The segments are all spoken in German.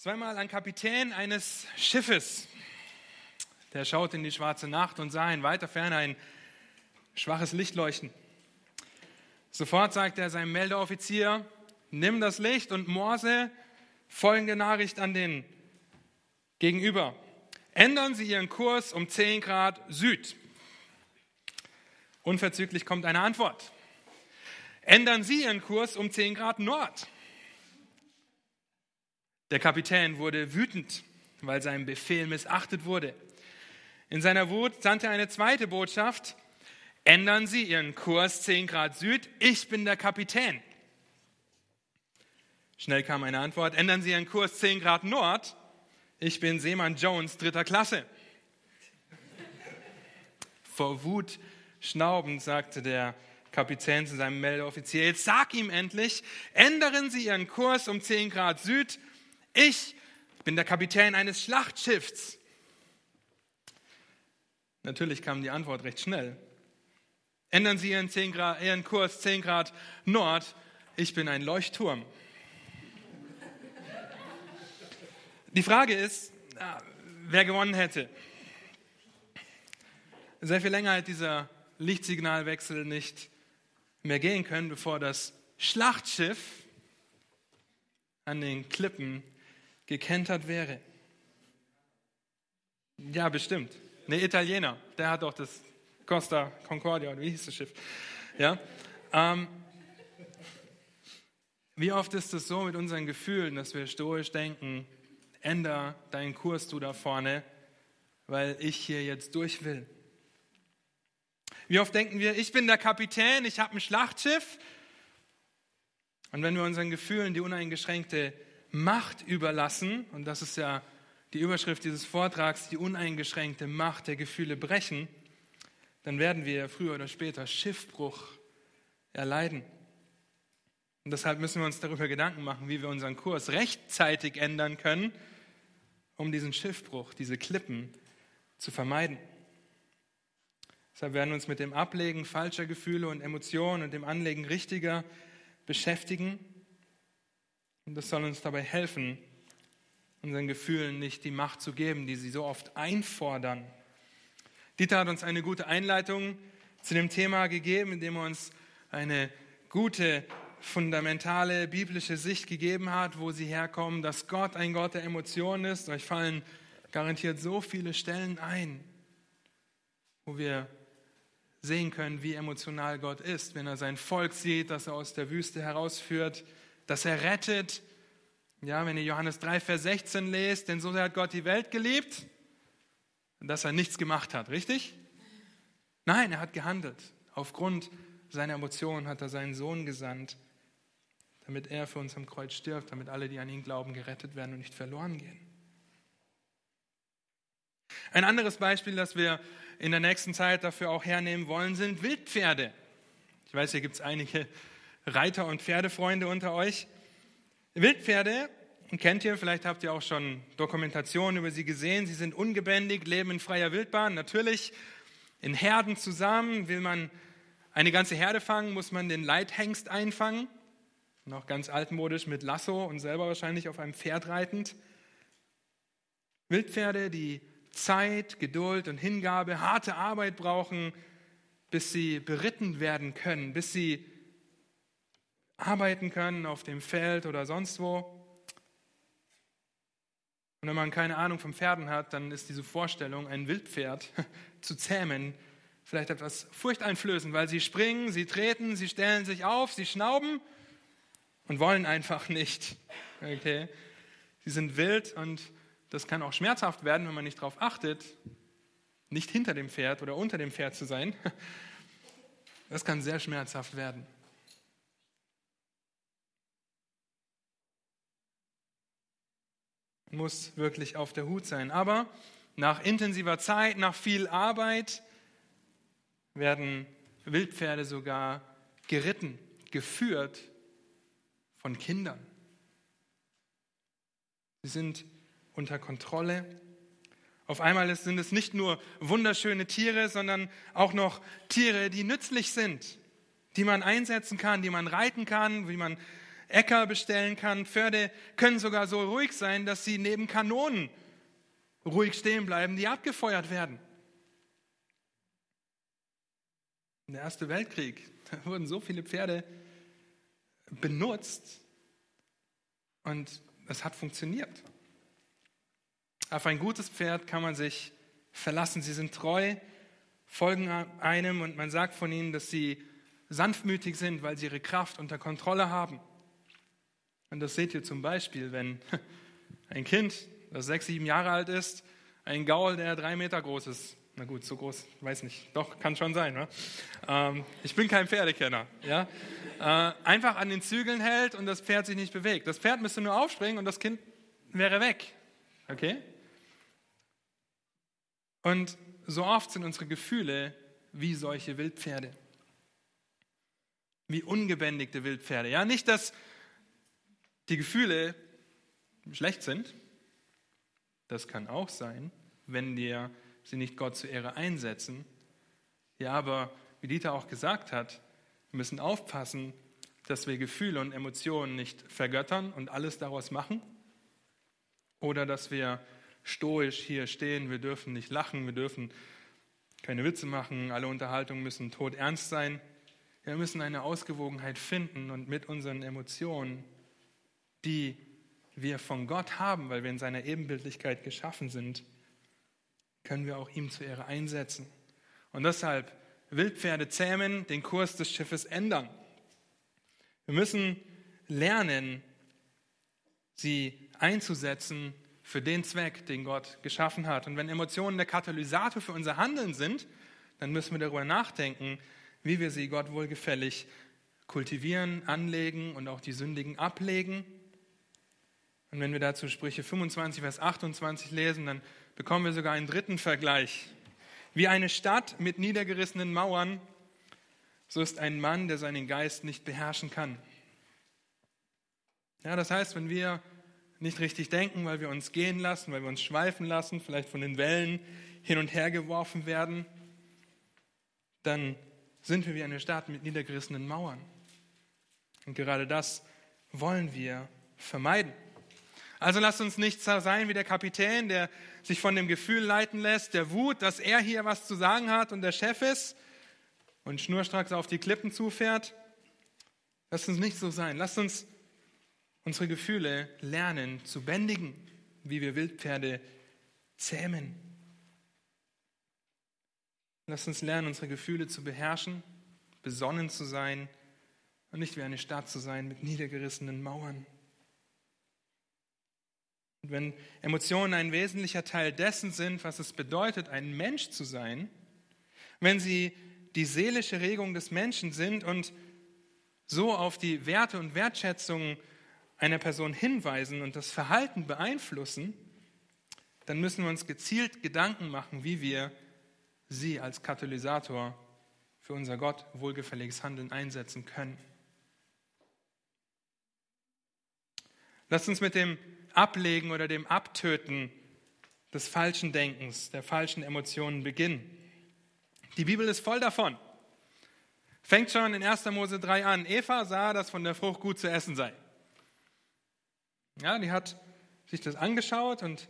Zweimal ein Kapitän eines Schiffes. Der schaut in die schwarze Nacht und sah in weiter Ferne ein schwaches Lichtleuchten. Sofort sagt er seinem Meldeoffizier, nimm das Licht und morse folgende Nachricht an den Gegenüber. Ändern Sie Ihren Kurs um 10 Grad Süd. Unverzüglich kommt eine Antwort. Ändern Sie Ihren Kurs um 10 Grad Nord. Der Kapitän wurde wütend, weil sein Befehl missachtet wurde. In seiner Wut sandte er eine zweite Botschaft. Ändern Sie Ihren Kurs 10 Grad Süd, ich bin der Kapitän. Schnell kam eine Antwort. Ändern Sie Ihren Kurs 10 Grad Nord, ich bin Seemann Jones dritter Klasse. Vor Wut schnaubend sagte der Kapitän zu seinem Meldeoffizier, sag ihm endlich, ändern Sie Ihren Kurs um 10 Grad Süd, ich bin der Kapitän eines Schlachtschiffs. Natürlich kam die Antwort recht schnell. Ändern Sie Ihren, Grad, Ihren Kurs 10 Grad Nord. Ich bin ein Leuchtturm. Die Frage ist, wer gewonnen hätte. Sehr viel länger hat dieser Lichtsignalwechsel nicht mehr gehen können, bevor das Schlachtschiff an den Klippen gekentert wäre. Ja, bestimmt. Ne, Italiener, der hat doch das Costa Concordia, oder wie hieß das Schiff? Ja. Ähm, wie oft ist es so mit unseren Gefühlen, dass wir stoisch denken, änder deinen Kurs du da vorne, weil ich hier jetzt durch will. Wie oft denken wir, ich bin der Kapitän, ich habe ein Schlachtschiff. Und wenn wir unseren Gefühlen die uneingeschränkte Macht überlassen, und das ist ja die Überschrift dieses Vortrags, die uneingeschränkte Macht der Gefühle brechen, dann werden wir früher oder später Schiffbruch erleiden. Und deshalb müssen wir uns darüber Gedanken machen, wie wir unseren Kurs rechtzeitig ändern können, um diesen Schiffbruch, diese Klippen zu vermeiden. Deshalb werden wir uns mit dem Ablegen falscher Gefühle und Emotionen und dem Anlegen richtiger beschäftigen und das soll uns dabei helfen, unseren Gefühlen nicht die Macht zu geben, die sie so oft einfordern. Dieter hat uns eine gute Einleitung zu dem Thema gegeben, indem er uns eine gute, fundamentale biblische Sicht gegeben hat, wo sie herkommen, dass Gott ein Gott der Emotionen ist. Euch fallen garantiert so viele Stellen ein, wo wir sehen können, wie emotional Gott ist, wenn er sein Volk sieht, das er aus der Wüste herausführt dass er rettet. Ja, wenn ihr Johannes 3, Vers 16 lest, denn so hat Gott die Welt geliebt, dass er nichts gemacht hat, richtig? Nein, er hat gehandelt. Aufgrund seiner Emotionen hat er seinen Sohn gesandt, damit er für uns am Kreuz stirbt, damit alle, die an ihn glauben, gerettet werden und nicht verloren gehen. Ein anderes Beispiel, das wir in der nächsten Zeit dafür auch hernehmen wollen, sind Wildpferde. Ich weiß, hier gibt es einige Reiter- und Pferdefreunde unter euch. Wildpferde kennt ihr, vielleicht habt ihr auch schon Dokumentationen über sie gesehen. Sie sind ungebändigt, leben in freier Wildbahn. Natürlich in Herden zusammen. Will man eine ganze Herde fangen, muss man den Leithengst einfangen. Noch ganz altmodisch mit Lasso und selber wahrscheinlich auf einem Pferd reitend. Wildpferde, die Zeit, Geduld und Hingabe, harte Arbeit brauchen, bis sie beritten werden können, bis sie arbeiten können auf dem Feld oder sonst wo. Und wenn man keine Ahnung vom Pferden hat, dann ist diese Vorstellung, ein Wildpferd zu zähmen, vielleicht etwas furchteinflößend, weil sie springen, sie treten, sie stellen sich auf, sie schnauben und wollen einfach nicht. Okay? Sie sind wild und das kann auch schmerzhaft werden, wenn man nicht darauf achtet, nicht hinter dem Pferd oder unter dem Pferd zu sein. Das kann sehr schmerzhaft werden. Muss wirklich auf der Hut sein. Aber nach intensiver Zeit, nach viel Arbeit werden Wildpferde sogar geritten, geführt von Kindern. Sie sind unter Kontrolle. Auf einmal sind es nicht nur wunderschöne Tiere, sondern auch noch Tiere, die nützlich sind, die man einsetzen kann, die man reiten kann, wie man Äcker bestellen kann. Pferde können sogar so ruhig sein, dass sie neben Kanonen ruhig stehen bleiben, die abgefeuert werden. Der Erste Weltkrieg, wurden so viele Pferde benutzt und es hat funktioniert. Auf ein gutes Pferd kann man sich verlassen. Sie sind treu, folgen einem und man sagt von ihnen, dass sie sanftmütig sind, weil sie ihre Kraft unter Kontrolle haben. Und das seht ihr zum Beispiel, wenn ein Kind, das sechs, sieben Jahre alt ist, ein Gaul, der drei Meter groß ist, na gut, so groß, weiß nicht, doch, kann schon sein. Ne? Ähm, ich bin kein Pferdekenner. Ja? Äh, einfach an den Zügeln hält und das Pferd sich nicht bewegt. Das Pferd müsste nur aufspringen und das Kind wäre weg. Okay? Und so oft sind unsere Gefühle wie solche Wildpferde. Wie ungebändigte Wildpferde. Ja, nicht, dass die Gefühle schlecht sind. Das kann auch sein, wenn wir sie nicht Gott zur Ehre einsetzen. Ja, aber wie Dieter auch gesagt hat, wir müssen aufpassen, dass wir Gefühle und Emotionen nicht vergöttern und alles daraus machen. Oder dass wir stoisch hier stehen, wir dürfen nicht lachen, wir dürfen keine Witze machen, alle Unterhaltungen müssen tot ernst sein. Wir müssen eine Ausgewogenheit finden und mit unseren Emotionen, die wir von Gott haben, weil wir in seiner Ebenbildlichkeit geschaffen sind, können wir auch ihm zur Ehre einsetzen. Und deshalb Wildpferde zähmen, den Kurs des Schiffes ändern. Wir müssen lernen, sie einzusetzen für den Zweck, den Gott geschaffen hat. Und wenn Emotionen der Katalysator für unser Handeln sind, dann müssen wir darüber nachdenken, wie wir sie Gott wohlgefällig kultivieren, anlegen und auch die Sündigen ablegen. Und wenn wir dazu Sprüche 25, Vers 28 lesen, dann bekommen wir sogar einen dritten Vergleich. Wie eine Stadt mit niedergerissenen Mauern, so ist ein Mann, der seinen Geist nicht beherrschen kann. Ja, das heißt, wenn wir nicht richtig denken, weil wir uns gehen lassen, weil wir uns schweifen lassen, vielleicht von den Wellen hin und her geworfen werden, dann sind wir wie eine Stadt mit niedergerissenen Mauern. Und gerade das wollen wir vermeiden. Also lasst uns nicht sein wie der Kapitän, der sich von dem Gefühl leiten lässt, der Wut, dass er hier was zu sagen hat und der Chef ist und schnurstracks auf die Klippen zufährt. Lasst uns nicht so sein. Lasst uns unsere Gefühle lernen zu bändigen, wie wir Wildpferde zähmen. Lasst uns lernen, unsere Gefühle zu beherrschen, besonnen zu sein und nicht wie eine Stadt zu sein mit niedergerissenen Mauern. Und wenn Emotionen ein wesentlicher Teil dessen sind, was es bedeutet, ein Mensch zu sein, wenn sie die seelische Regung des Menschen sind und so auf die Werte und Wertschätzungen einer Person hinweisen und das Verhalten beeinflussen, dann müssen wir uns gezielt Gedanken machen, wie wir sie als Katalysator für unser Gott wohlgefälliges Handeln einsetzen können. Lasst uns mit dem Ablegen oder dem Abtöten des falschen Denkens, der falschen Emotionen beginnen. Die Bibel ist voll davon. Fängt schon in 1. Mose 3 an. Eva sah, dass von der Frucht gut zu essen sei. Ja, die hat sich das angeschaut und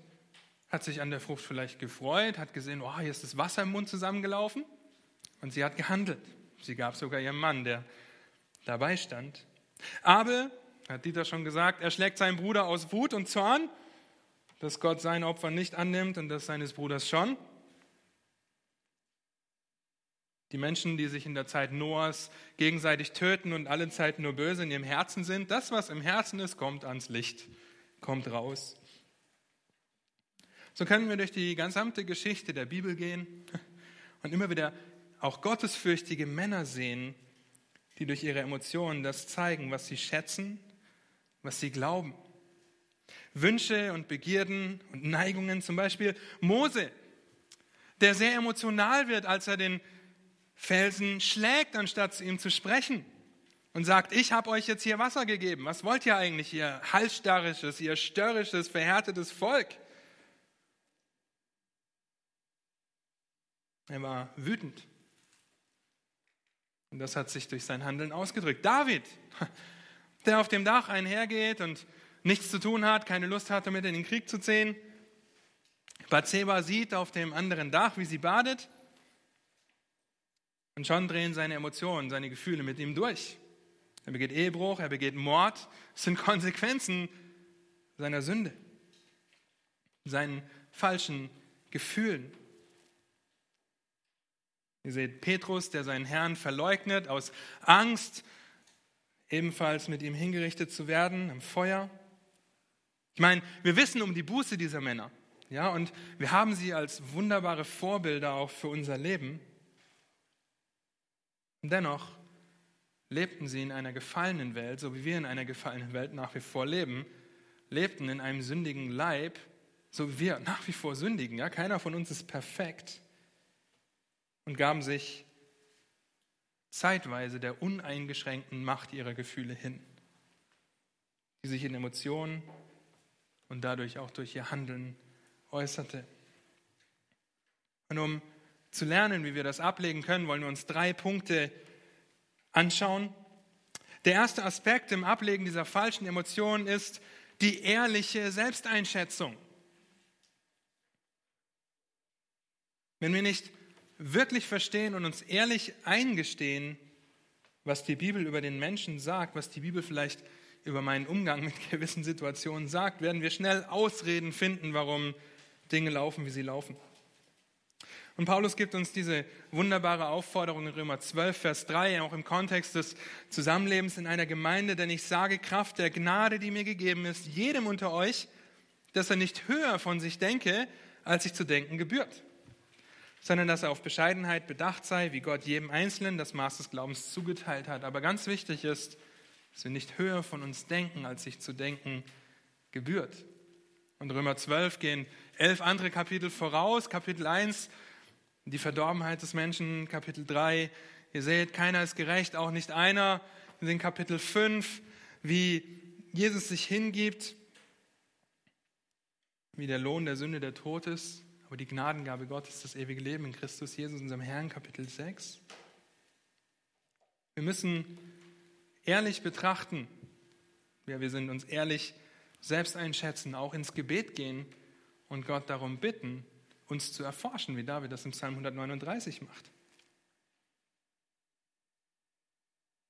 hat sich an der Frucht vielleicht gefreut, hat gesehen, oh, hier ist das Wasser im Mund zusammengelaufen und sie hat gehandelt. Sie gab sogar ihrem Mann, der dabei stand. Abel, hat Dieter schon gesagt, er schlägt seinen Bruder aus Wut und Zorn, dass Gott sein Opfer nicht annimmt und das seines Bruders schon. Die Menschen, die sich in der Zeit Noahs gegenseitig töten und alle Zeit nur böse in ihrem Herzen sind, das, was im Herzen ist, kommt ans Licht, kommt raus. So können wir durch die gesamte Geschichte der Bibel gehen und immer wieder auch gottesfürchtige Männer sehen, die durch ihre Emotionen das zeigen, was sie schätzen, was sie glauben. Wünsche und Begierden und Neigungen, zum Beispiel Mose, der sehr emotional wird, als er den Felsen schlägt, anstatt zu ihm zu sprechen und sagt, ich habe euch jetzt hier Wasser gegeben. Was wollt ihr eigentlich, ihr halsstarrisches, ihr störrisches, verhärtetes Volk? Er war wütend. Und das hat sich durch sein Handeln ausgedrückt. David, der auf dem Dach einhergeht und nichts zu tun hat, keine Lust hat, damit in den Krieg zu ziehen. Bathseba sieht auf dem anderen Dach, wie sie badet. Und schon drehen seine Emotionen, seine Gefühle mit ihm durch. Er begeht Ehebruch, er begeht Mord. Das sind Konsequenzen seiner Sünde, seinen falschen Gefühlen. Ihr seht Petrus, der seinen Herrn verleugnet aus Angst, ebenfalls mit ihm hingerichtet zu werden im Feuer. Ich meine, wir wissen um die Buße dieser Männer. Ja, und wir haben sie als wunderbare Vorbilder auch für unser Leben. Dennoch lebten sie in einer gefallenen Welt, so wie wir in einer gefallenen Welt nach wie vor leben, lebten in einem sündigen Leib, so wie wir nach wie vor sündigen. Ja, keiner von uns ist perfekt und gaben sich zeitweise der uneingeschränkten Macht ihrer Gefühle hin, die sich in Emotionen und dadurch auch durch ihr Handeln äußerte. Und um zu lernen, wie wir das ablegen können, wollen wir uns drei Punkte anschauen. Der erste Aspekt im Ablegen dieser falschen Emotionen ist die ehrliche Selbsteinschätzung. Wenn wir nicht wirklich verstehen und uns ehrlich eingestehen, was die Bibel über den Menschen sagt, was die Bibel vielleicht über meinen Umgang mit gewissen Situationen sagt, werden wir schnell Ausreden finden, warum Dinge laufen, wie sie laufen. Und Paulus gibt uns diese wunderbare Aufforderung in Römer 12, Vers 3, auch im Kontext des Zusammenlebens in einer Gemeinde, denn ich sage Kraft der Gnade, die mir gegeben ist, jedem unter euch, dass er nicht höher von sich denke, als sich zu denken gebührt, sondern dass er auf Bescheidenheit bedacht sei, wie Gott jedem Einzelnen das Maß des Glaubens zugeteilt hat. Aber ganz wichtig ist, dass wir nicht höher von uns denken, als sich zu denken gebührt. Und Römer 12 gehen elf andere Kapitel voraus. Kapitel 1, die Verdorbenheit des Menschen. Kapitel 3, ihr seht, keiner ist gerecht, auch nicht einer. In den Kapitel 5, wie Jesus sich hingibt, wie der Lohn der Sünde der Tod ist, aber die Gnadengabe Gottes das ewige Leben in Christus Jesus, unserem Herrn, Kapitel 6. Wir müssen ehrlich betrachten, ja, wir sind uns ehrlich selbst einschätzen, auch ins Gebet gehen und Gott darum bitten, uns zu erforschen, wie David das im Psalm 139 macht.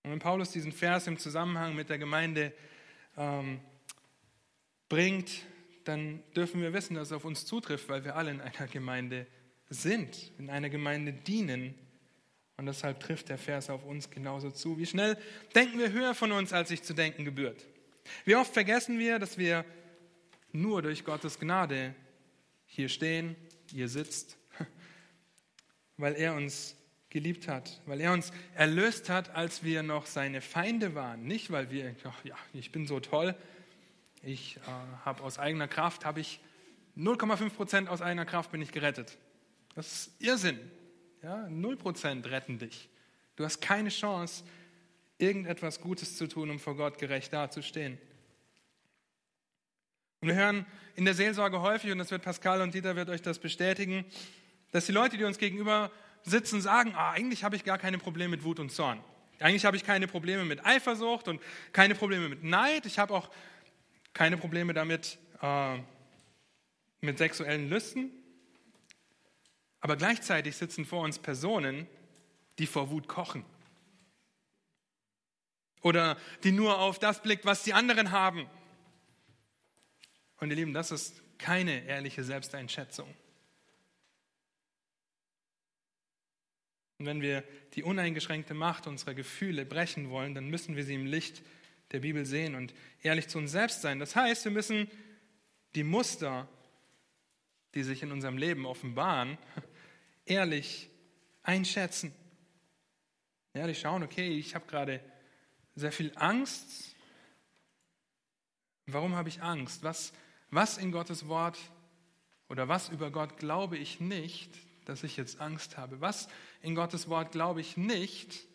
Und wenn Paulus diesen Vers im Zusammenhang mit der Gemeinde ähm, bringt, dann dürfen wir wissen, dass es auf uns zutrifft, weil wir alle in einer Gemeinde sind, in einer Gemeinde dienen. Und deshalb trifft der Vers auf uns genauso zu. Wie schnell denken wir höher von uns, als sich zu denken gebührt? Wie oft vergessen wir, dass wir nur durch Gottes Gnade hier stehen, hier sitzt, weil er uns geliebt hat, weil er uns erlöst hat, als wir noch seine Feinde waren. Nicht, weil wir, ach ja, ich bin so toll, ich äh, habe aus eigener Kraft, habe ich 0,5 Prozent aus eigener Kraft bin ich gerettet. Das ist Irrsinn. Ja, 0 Prozent retten dich. Du hast keine Chance, irgendetwas Gutes zu tun, um vor Gott gerecht dazustehen. Und wir hören in der Seelsorge häufig, und das wird Pascal und Dieter wird euch das bestätigen, dass die Leute, die uns gegenüber sitzen, sagen, ah, eigentlich habe ich gar keine Probleme mit Wut und Zorn. Eigentlich habe ich keine Probleme mit Eifersucht und keine Probleme mit Neid. Ich habe auch keine Probleme damit äh, mit sexuellen Lüsten. Aber gleichzeitig sitzen vor uns Personen, die vor Wut kochen. Oder die nur auf das blickt, was die anderen haben. Und ihr Lieben, das ist keine ehrliche Selbsteinschätzung. Und wenn wir die uneingeschränkte Macht unserer Gefühle brechen wollen, dann müssen wir sie im Licht der Bibel sehen und ehrlich zu uns selbst sein. Das heißt, wir müssen die Muster, die sich in unserem Leben offenbaren, ehrlich einschätzen. Ehrlich schauen, okay, ich habe gerade sehr viel Angst. Warum habe ich Angst? Was, was in Gottes Wort oder was über Gott glaube ich nicht, dass ich jetzt Angst habe? Was in Gottes Wort glaube ich nicht,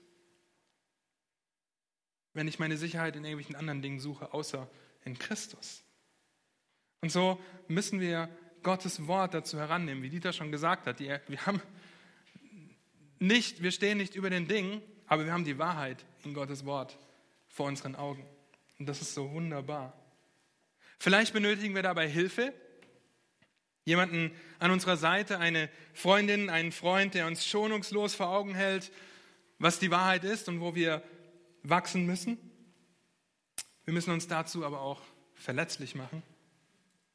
wenn ich meine Sicherheit in irgendwelchen anderen Dingen suche, außer in Christus? Und so müssen wir Gottes Wort dazu herannehmen, wie Dieter schon gesagt hat. wir haben nicht, wir stehen nicht über den Dingen, aber wir haben die Wahrheit in Gottes Wort vor unseren Augen. Und das ist so wunderbar. Vielleicht benötigen wir dabei Hilfe. Jemanden an unserer Seite, eine Freundin, einen Freund, der uns schonungslos vor Augen hält, was die Wahrheit ist und wo wir wachsen müssen. Wir müssen uns dazu aber auch verletzlich machen,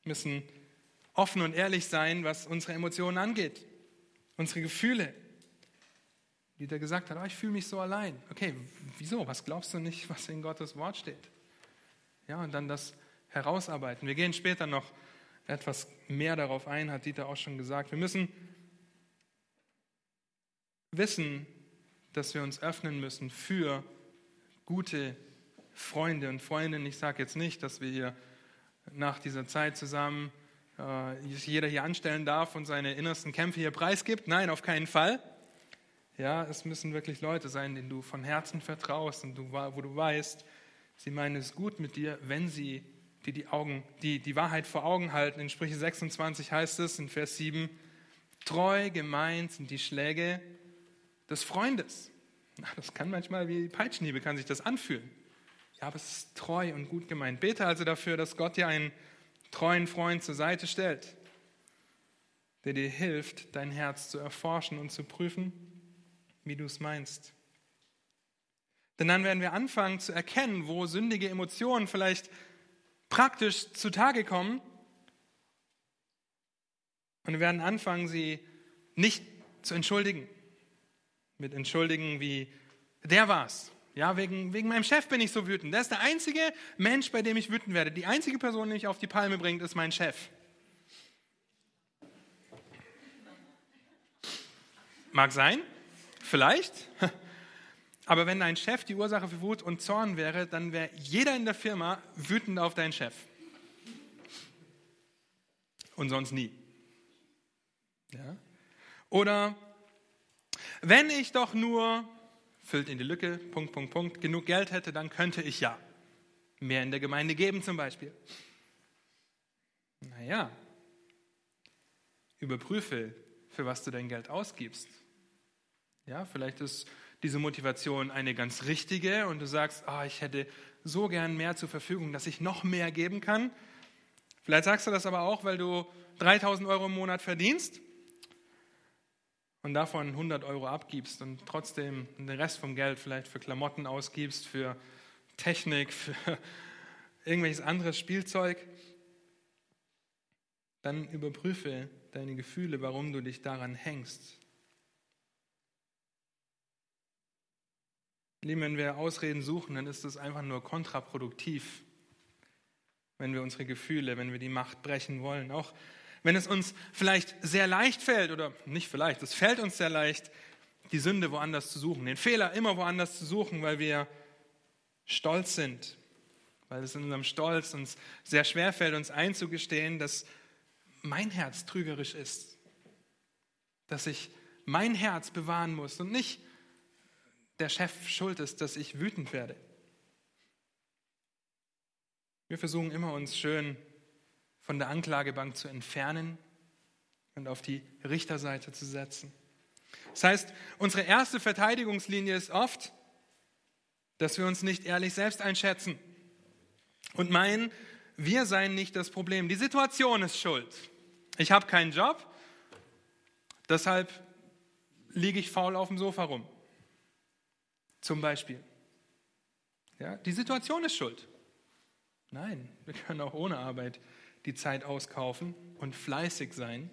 wir müssen offen und ehrlich sein, was unsere Emotionen angeht, unsere Gefühle. Wie der gesagt hat, oh, ich fühle mich so allein. Okay, wieso? Was glaubst du nicht, was in Gottes Wort steht? Ja, und dann das herausarbeiten. Wir gehen später noch etwas mehr darauf ein, hat Dieter auch schon gesagt. Wir müssen wissen, dass wir uns öffnen müssen für gute Freunde und Freundinnen. Ich sage jetzt nicht, dass wir hier nach dieser Zeit zusammen äh, jeder hier anstellen darf und seine innersten Kämpfe hier preisgibt. Nein, auf keinen Fall. Ja, es müssen wirklich Leute sein, denen du von Herzen vertraust und du, wo du weißt, sie meinen es gut mit dir, wenn sie dir die, Augen, die, die Wahrheit vor Augen halten. In Sprüche 26 heißt es in Vers 7, treu gemeint sind die Schläge des Freundes. Das kann manchmal wie Peitschenhiebe, kann sich das anfühlen. Ja, aber es ist treu und gut gemeint. Bete also dafür, dass Gott dir einen treuen Freund zur Seite stellt, der dir hilft, dein Herz zu erforschen und zu prüfen, wie du es meinst. Denn dann werden wir anfangen zu erkennen, wo sündige Emotionen vielleicht praktisch zutage kommen. Und wir werden anfangen, sie nicht zu entschuldigen. Mit Entschuldigen wie, der war's. Ja, wegen, wegen meinem Chef bin ich so wütend. Der ist der einzige Mensch, bei dem ich wütend werde. Die einzige Person, die mich auf die Palme bringt, ist mein Chef. Mag sein, vielleicht. Aber wenn dein Chef die Ursache für Wut und Zorn wäre, dann wäre jeder in der Firma wütend auf deinen Chef. Und sonst nie. Ja? Oder wenn ich doch nur, füllt in die Lücke, Punkt, Punkt, Punkt, genug Geld hätte, dann könnte ich ja mehr in der Gemeinde geben zum Beispiel. Naja, überprüfe, für was du dein Geld ausgibst. Ja, vielleicht ist diese Motivation eine ganz richtige und du sagst, oh, ich hätte so gern mehr zur Verfügung, dass ich noch mehr geben kann. Vielleicht sagst du das aber auch, weil du 3000 Euro im Monat verdienst und davon 100 Euro abgibst und trotzdem den Rest vom Geld vielleicht für Klamotten ausgibst, für Technik, für irgendwelches anderes Spielzeug. Dann überprüfe deine Gefühle, warum du dich daran hängst. Lieben, wenn wir Ausreden suchen, dann ist es einfach nur kontraproduktiv, wenn wir unsere Gefühle, wenn wir die Macht brechen wollen. Auch wenn es uns vielleicht sehr leicht fällt, oder nicht vielleicht, es fällt uns sehr leicht, die Sünde woanders zu suchen, den Fehler immer woanders zu suchen, weil wir stolz sind, weil es in unserem Stolz uns sehr schwer fällt, uns einzugestehen, dass mein Herz trügerisch ist, dass ich mein Herz bewahren muss und nicht der Chef schuld ist, dass ich wütend werde. Wir versuchen immer, uns schön von der Anklagebank zu entfernen und auf die Richterseite zu setzen. Das heißt, unsere erste Verteidigungslinie ist oft, dass wir uns nicht ehrlich selbst einschätzen und meinen, wir seien nicht das Problem. Die Situation ist schuld. Ich habe keinen Job, deshalb liege ich faul auf dem Sofa rum. Zum Beispiel. Ja, die Situation ist schuld. Nein, wir können auch ohne Arbeit die Zeit auskaufen und fleißig sein.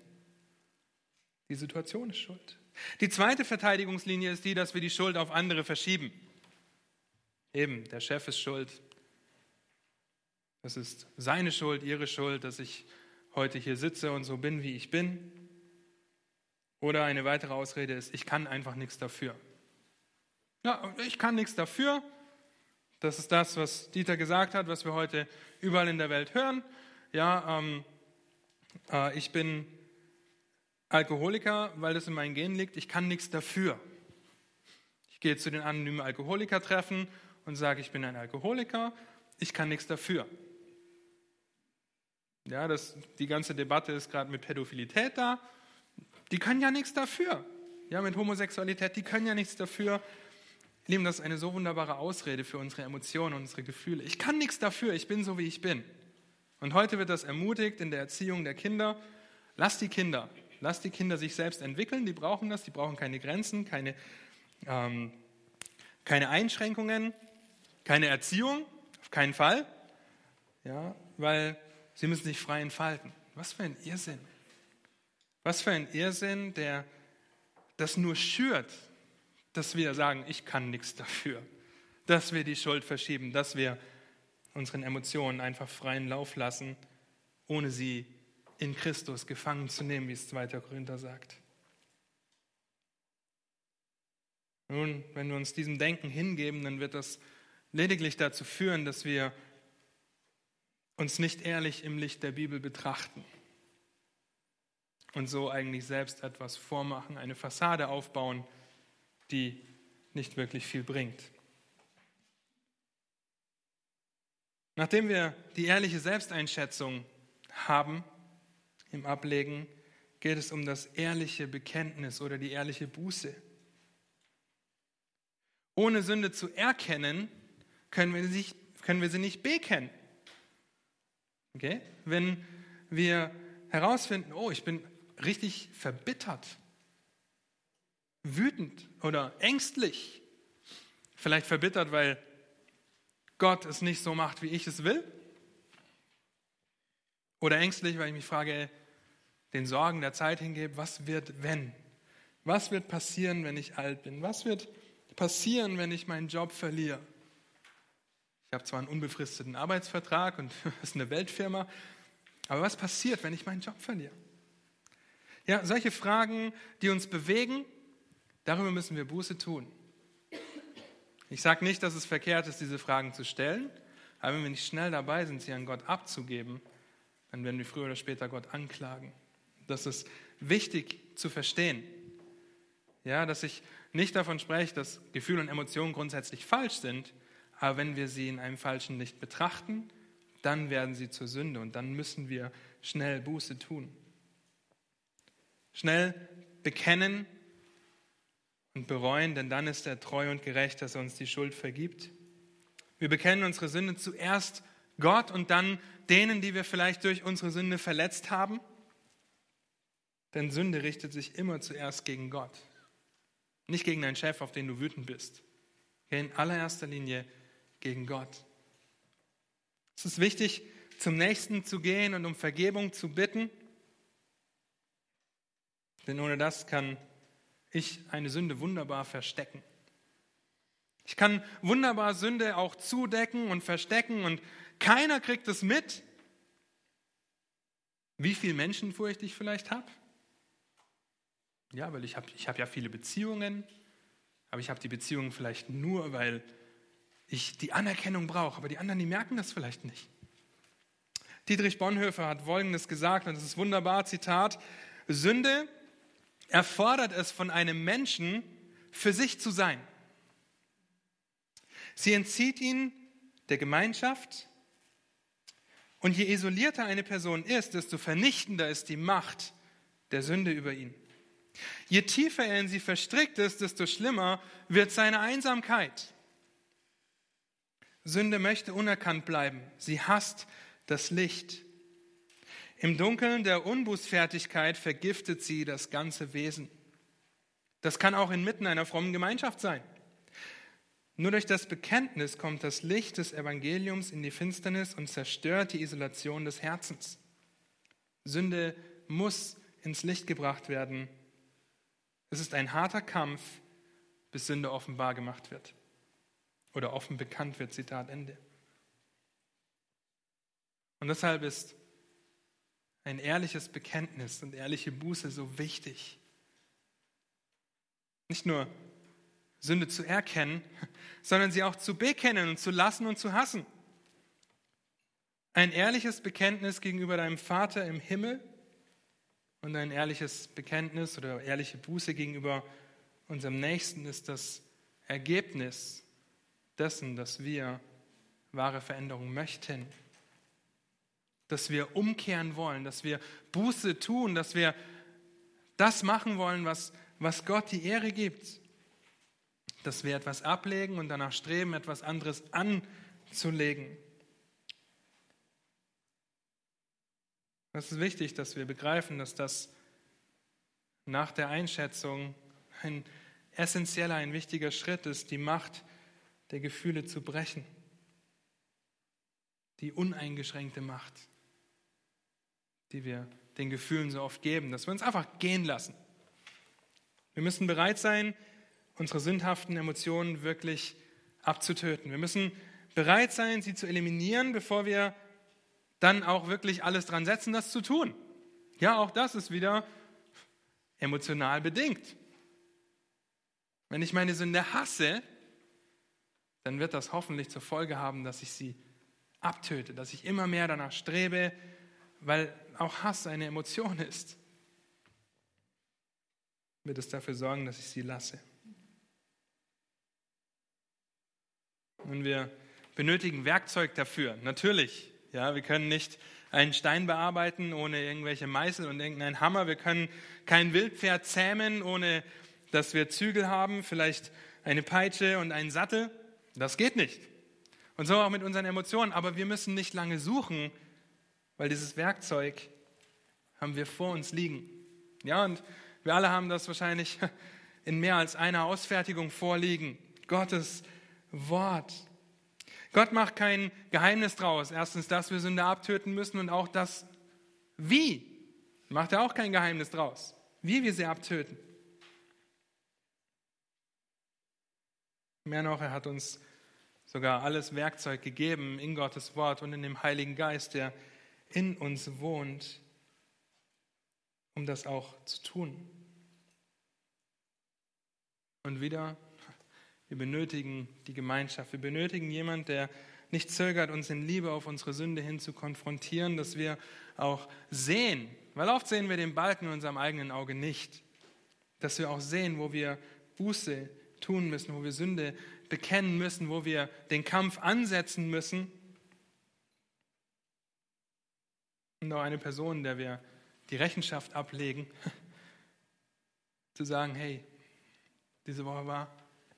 Die Situation ist schuld. Die zweite Verteidigungslinie ist die, dass wir die Schuld auf andere verschieben. Eben, der Chef ist schuld. Das ist seine Schuld, ihre Schuld, dass ich heute hier sitze und so bin, wie ich bin. Oder eine weitere Ausrede ist, ich kann einfach nichts dafür. Ja, ich kann nichts dafür. Das ist das, was Dieter gesagt hat, was wir heute überall in der Welt hören. Ja, ähm, äh, ich bin Alkoholiker, weil das in meinen Genen liegt. Ich kann nichts dafür. Ich gehe zu den anonymen Alkoholiker-Treffen und sage, ich bin ein Alkoholiker. Ich kann nichts dafür. Ja, das, die ganze Debatte ist gerade mit Pädophilität da. Die können ja nichts dafür. Ja, mit Homosexualität, die können ja nichts dafür. Lieben, das ist eine so wunderbare Ausrede für unsere Emotionen, unsere Gefühle. Ich kann nichts dafür, ich bin so, wie ich bin. Und heute wird das ermutigt in der Erziehung der Kinder. Lass die Kinder, lass die Kinder sich selbst entwickeln, die brauchen das, die brauchen keine Grenzen, keine, ähm, keine Einschränkungen, keine Erziehung, auf keinen Fall, ja, weil sie müssen sich frei entfalten. Was für ein Irrsinn. Was für ein Irrsinn, der das nur schürt, dass wir sagen, ich kann nichts dafür, dass wir die Schuld verschieben, dass wir unseren Emotionen einfach freien Lauf lassen, ohne sie in Christus gefangen zu nehmen, wie es 2. Korinther sagt. Nun, wenn wir uns diesem Denken hingeben, dann wird das lediglich dazu führen, dass wir uns nicht ehrlich im Licht der Bibel betrachten und so eigentlich selbst etwas vormachen, eine Fassade aufbauen, die nicht wirklich viel bringt. Nachdem wir die ehrliche Selbsteinschätzung haben im Ablegen, geht es um das ehrliche Bekenntnis oder die ehrliche Buße. Ohne Sünde zu erkennen, können wir, sich, können wir sie nicht bekennen. Okay? Wenn wir herausfinden, oh, ich bin richtig verbittert, wütend oder ängstlich, vielleicht verbittert, weil Gott es nicht so macht, wie ich es will, oder ängstlich, weil ich mich frage, den Sorgen der Zeit hingebe, was wird, wenn? Was wird passieren, wenn ich alt bin? Was wird passieren, wenn ich meinen Job verliere? Ich habe zwar einen unbefristeten Arbeitsvertrag und es ist eine Weltfirma, aber was passiert, wenn ich meinen Job verliere? Ja, solche Fragen, die uns bewegen, darüber müssen wir Buße tun. Ich sage nicht, dass es verkehrt ist, diese Fragen zu stellen, aber wenn wir nicht schnell dabei sind, sie an Gott abzugeben, dann werden wir früher oder später Gott anklagen. Das ist wichtig zu verstehen. Ja, dass ich nicht davon spreche, dass Gefühle und Emotionen grundsätzlich falsch sind, aber wenn wir sie in einem falschen Licht betrachten, dann werden sie zur Sünde und dann müssen wir schnell Buße tun. Schnell bekennen und bereuen, denn dann ist er treu und gerecht, dass er uns die Schuld vergibt. Wir bekennen unsere Sünde zuerst Gott und dann denen, die wir vielleicht durch unsere Sünde verletzt haben. Denn Sünde richtet sich immer zuerst gegen Gott, nicht gegen deinen Chef, auf den du wütend bist. In allererster Linie gegen Gott. Es ist wichtig, zum Nächsten zu gehen und um Vergebung zu bitten. Denn ohne das kann ich eine Sünde wunderbar verstecken. Ich kann wunderbar Sünde auch zudecken und verstecken und keiner kriegt es mit. Wie viel Menschenfurcht ich vielleicht habe? Ja, weil ich habe ich hab ja viele Beziehungen, aber ich habe die Beziehungen vielleicht nur, weil ich die Anerkennung brauche, aber die anderen, die merken das vielleicht nicht. Dietrich Bonhoeffer hat Folgendes gesagt, und das ist wunderbar, Zitat, Sünde erfordert es von einem Menschen, für sich zu sein. Sie entzieht ihn der Gemeinschaft und je isolierter eine Person ist, desto vernichtender ist die Macht der Sünde über ihn. Je tiefer er in sie verstrickt ist, desto schlimmer wird seine Einsamkeit. Sünde möchte unerkannt bleiben. Sie hasst das Licht. Im Dunkeln der Unbußfertigkeit vergiftet sie das ganze Wesen. Das kann auch inmitten einer frommen Gemeinschaft sein. Nur durch das Bekenntnis kommt das Licht des Evangeliums in die Finsternis und zerstört die Isolation des Herzens. Sünde muss ins Licht gebracht werden. Es ist ein harter Kampf, bis Sünde offenbar gemacht wird oder offen bekannt wird. Zitat Ende. Und deshalb ist ein ehrliches Bekenntnis und ehrliche Buße so wichtig. Nicht nur Sünde zu erkennen, sondern sie auch zu bekennen und zu lassen und zu hassen. Ein ehrliches Bekenntnis gegenüber deinem Vater im Himmel und ein ehrliches Bekenntnis oder ehrliche Buße gegenüber unserem Nächsten ist das Ergebnis dessen, dass wir wahre Veränderung möchten. Dass wir umkehren wollen, dass wir Buße tun, dass wir das machen wollen, was, was Gott die Ehre gibt. dass wir etwas ablegen und danach streben, etwas anderes anzulegen. Es ist wichtig, dass wir begreifen, dass das nach der Einschätzung ein essentieller, ein wichtiger Schritt ist, die Macht der Gefühle zu brechen. Die uneingeschränkte Macht, die wir den Gefühlen so oft geben, dass wir uns einfach gehen lassen. Wir müssen bereit sein, unsere sündhaften Emotionen wirklich abzutöten. Wir müssen bereit sein, sie zu eliminieren, bevor wir dann auch wirklich alles dran setzen, das zu tun. Ja, auch das ist wieder emotional bedingt. Wenn ich meine Sünde hasse, dann wird das hoffentlich zur Folge haben, dass ich sie abtöte, dass ich immer mehr danach strebe, weil auch Hass eine Emotion ist. Wird es dafür sorgen, dass ich sie lasse. Und wir benötigen Werkzeug dafür, natürlich. Ja, wir können nicht einen Stein bearbeiten ohne irgendwelche Meißel und irgendeinen Hammer. Wir können kein Wildpferd zähmen, ohne dass wir Zügel haben, vielleicht eine Peitsche und einen Sattel. Das geht nicht. Und so auch mit unseren Emotionen. Aber wir müssen nicht lange suchen, weil dieses Werkzeug haben wir vor uns liegen. Ja, und wir alle haben das wahrscheinlich in mehr als einer Ausfertigung vorliegen. Gottes Wort. Gott macht kein Geheimnis draus. Erstens, dass wir Sünde abtöten müssen und auch das Wie. Macht er auch kein Geheimnis draus. Wie wir sie abtöten. Mehr noch, er hat uns sogar alles Werkzeug gegeben in Gottes Wort und in dem Heiligen Geist, der in uns wohnt, um das auch zu tun. Und wieder wir benötigen die Gemeinschaft. Wir benötigen jemanden, der nicht zögert, uns in Liebe auf unsere Sünde hin zu konfrontieren, dass wir auch sehen, weil oft sehen wir den Balken in unserem eigenen Auge nicht, dass wir auch sehen, wo wir Buße tun müssen, wo wir Sünde bekennen müssen, wo wir den Kampf ansetzen müssen. Auch eine Person, der wir die Rechenschaft ablegen, zu sagen, hey, diese Woche war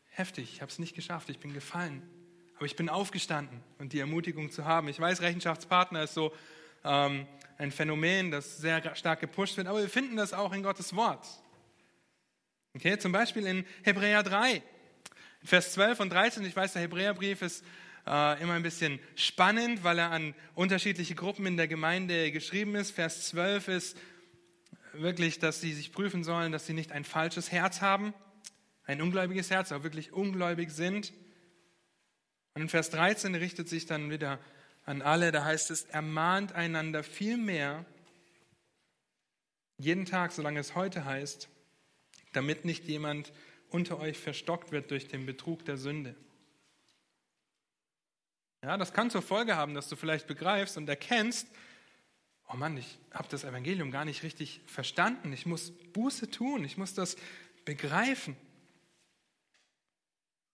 heftig, ich habe es nicht geschafft, ich bin gefallen. Aber ich bin aufgestanden und die Ermutigung zu haben. Ich weiß, Rechenschaftspartner ist so ähm, ein Phänomen, das sehr stark gepusht wird, aber wir finden das auch in Gottes Wort. Okay, zum Beispiel in Hebräer 3, Vers 12 und 13. Ich weiß, der Hebräerbrief ist äh, immer ein bisschen spannend, weil er an unterschiedliche Gruppen in der Gemeinde geschrieben ist. Vers 12 ist wirklich, dass sie sich prüfen sollen, dass sie nicht ein falsches Herz haben ein ungläubiges Herz, auch wirklich ungläubig sind. Und in Vers 13 richtet sich dann wieder an alle, da heißt es, ermahnt einander viel mehr, jeden Tag, solange es heute heißt, damit nicht jemand unter euch verstockt wird durch den Betrug der Sünde. Ja, das kann zur Folge haben, dass du vielleicht begreifst und erkennst, oh Mann, ich habe das Evangelium gar nicht richtig verstanden. Ich muss Buße tun, ich muss das begreifen.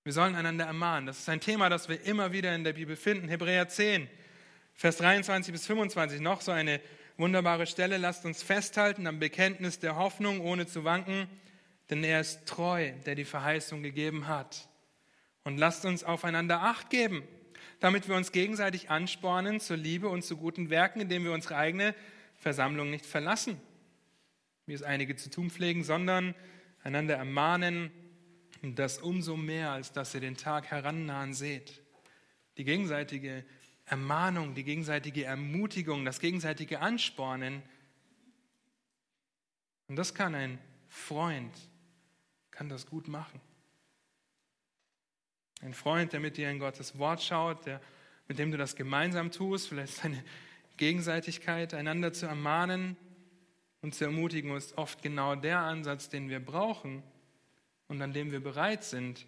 Wir sollen einander ermahnen. Das ist ein Thema, das wir immer wieder in der Bibel finden. Hebräer 10, Vers 23 bis 25, noch so eine wunderbare Stelle. Lasst uns festhalten am Bekenntnis der Hoffnung, ohne zu wanken, denn er ist treu, der die Verheißung gegeben hat. Und lasst uns aufeinander Acht geben, damit wir uns gegenseitig anspornen zur Liebe und zu guten Werken, indem wir unsere eigene Versammlung nicht verlassen, wie es einige zu tun pflegen, sondern einander ermahnen das umso mehr, als dass ihr den Tag herannahen seht. Die gegenseitige Ermahnung, die gegenseitige Ermutigung, das gegenseitige Anspornen. Und das kann ein Freund, kann das gut machen. Ein Freund, der mit dir in Gottes Wort schaut, der, mit dem du das gemeinsam tust, vielleicht eine Gegenseitigkeit, einander zu ermahnen und zu ermutigen, ist oft genau der Ansatz, den wir brauchen, und an dem wir bereit sind,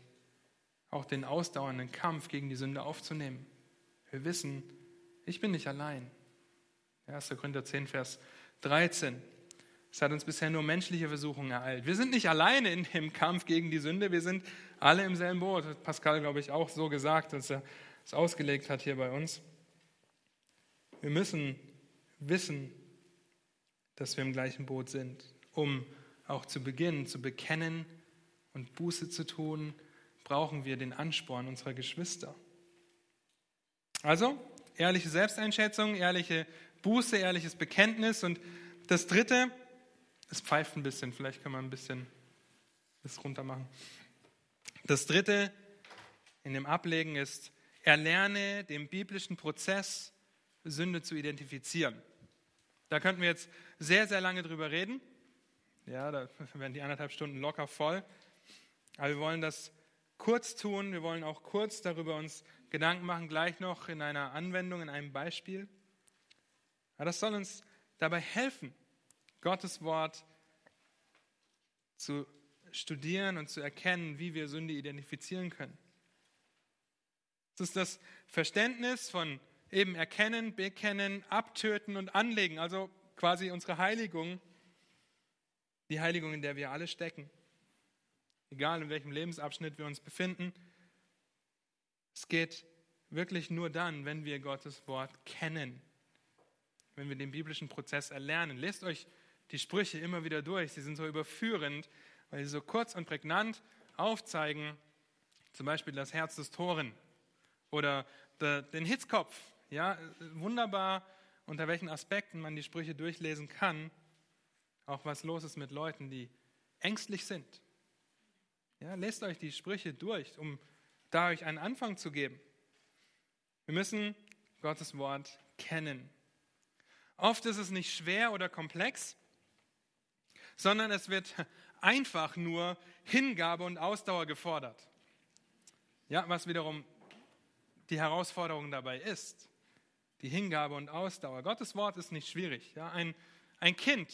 auch den ausdauernden Kampf gegen die Sünde aufzunehmen. Wir wissen, ich bin nicht allein. 1. Korinther 10, Vers 13. Es hat uns bisher nur menschliche Versuchungen ereilt. Wir sind nicht alleine in dem Kampf gegen die Sünde, wir sind alle im selben Boot. Das hat Pascal, glaube ich, auch so gesagt, als er es ausgelegt hat hier bei uns. Wir müssen wissen, dass wir im gleichen Boot sind, um auch zu beginnen, zu bekennen, und Buße zu tun, brauchen wir den Ansporn unserer Geschwister. Also, ehrliche Selbsteinschätzung, ehrliche Buße, ehrliches Bekenntnis. Und das Dritte, es pfeift ein bisschen, vielleicht kann man ein bisschen das runter machen. Das Dritte in dem Ablegen ist, erlerne den biblischen Prozess, Sünde zu identifizieren. Da könnten wir jetzt sehr, sehr lange drüber reden. Ja, da werden die anderthalb Stunden locker voll. Aber wir wollen das kurz tun. Wir wollen auch kurz darüber uns Gedanken machen, gleich noch in einer Anwendung, in einem Beispiel. Aber das soll uns dabei helfen, Gottes Wort zu studieren und zu erkennen, wie wir Sünde identifizieren können. Das ist das Verständnis von eben erkennen, bekennen, abtöten und anlegen, also quasi unsere Heiligung, die Heiligung, in der wir alle stecken. Egal in welchem Lebensabschnitt wir uns befinden. Es geht wirklich nur dann, wenn wir Gottes Wort kennen, wenn wir den biblischen Prozess erlernen. Lest euch die Sprüche immer wieder durch. Sie sind so überführend, weil sie so kurz und prägnant aufzeigen, zum Beispiel das Herz des Toren oder den Hitzkopf. Ja, wunderbar, unter welchen Aspekten man die Sprüche durchlesen kann. Auch was los ist mit Leuten, die ängstlich sind. Ja, lest euch die Sprüche durch, um da euch einen Anfang zu geben. Wir müssen Gottes Wort kennen. Oft ist es nicht schwer oder komplex, sondern es wird einfach nur Hingabe und Ausdauer gefordert. Ja, was wiederum die Herausforderung dabei ist. Die Hingabe und Ausdauer. Gottes Wort ist nicht schwierig. Ja, ein, ein Kind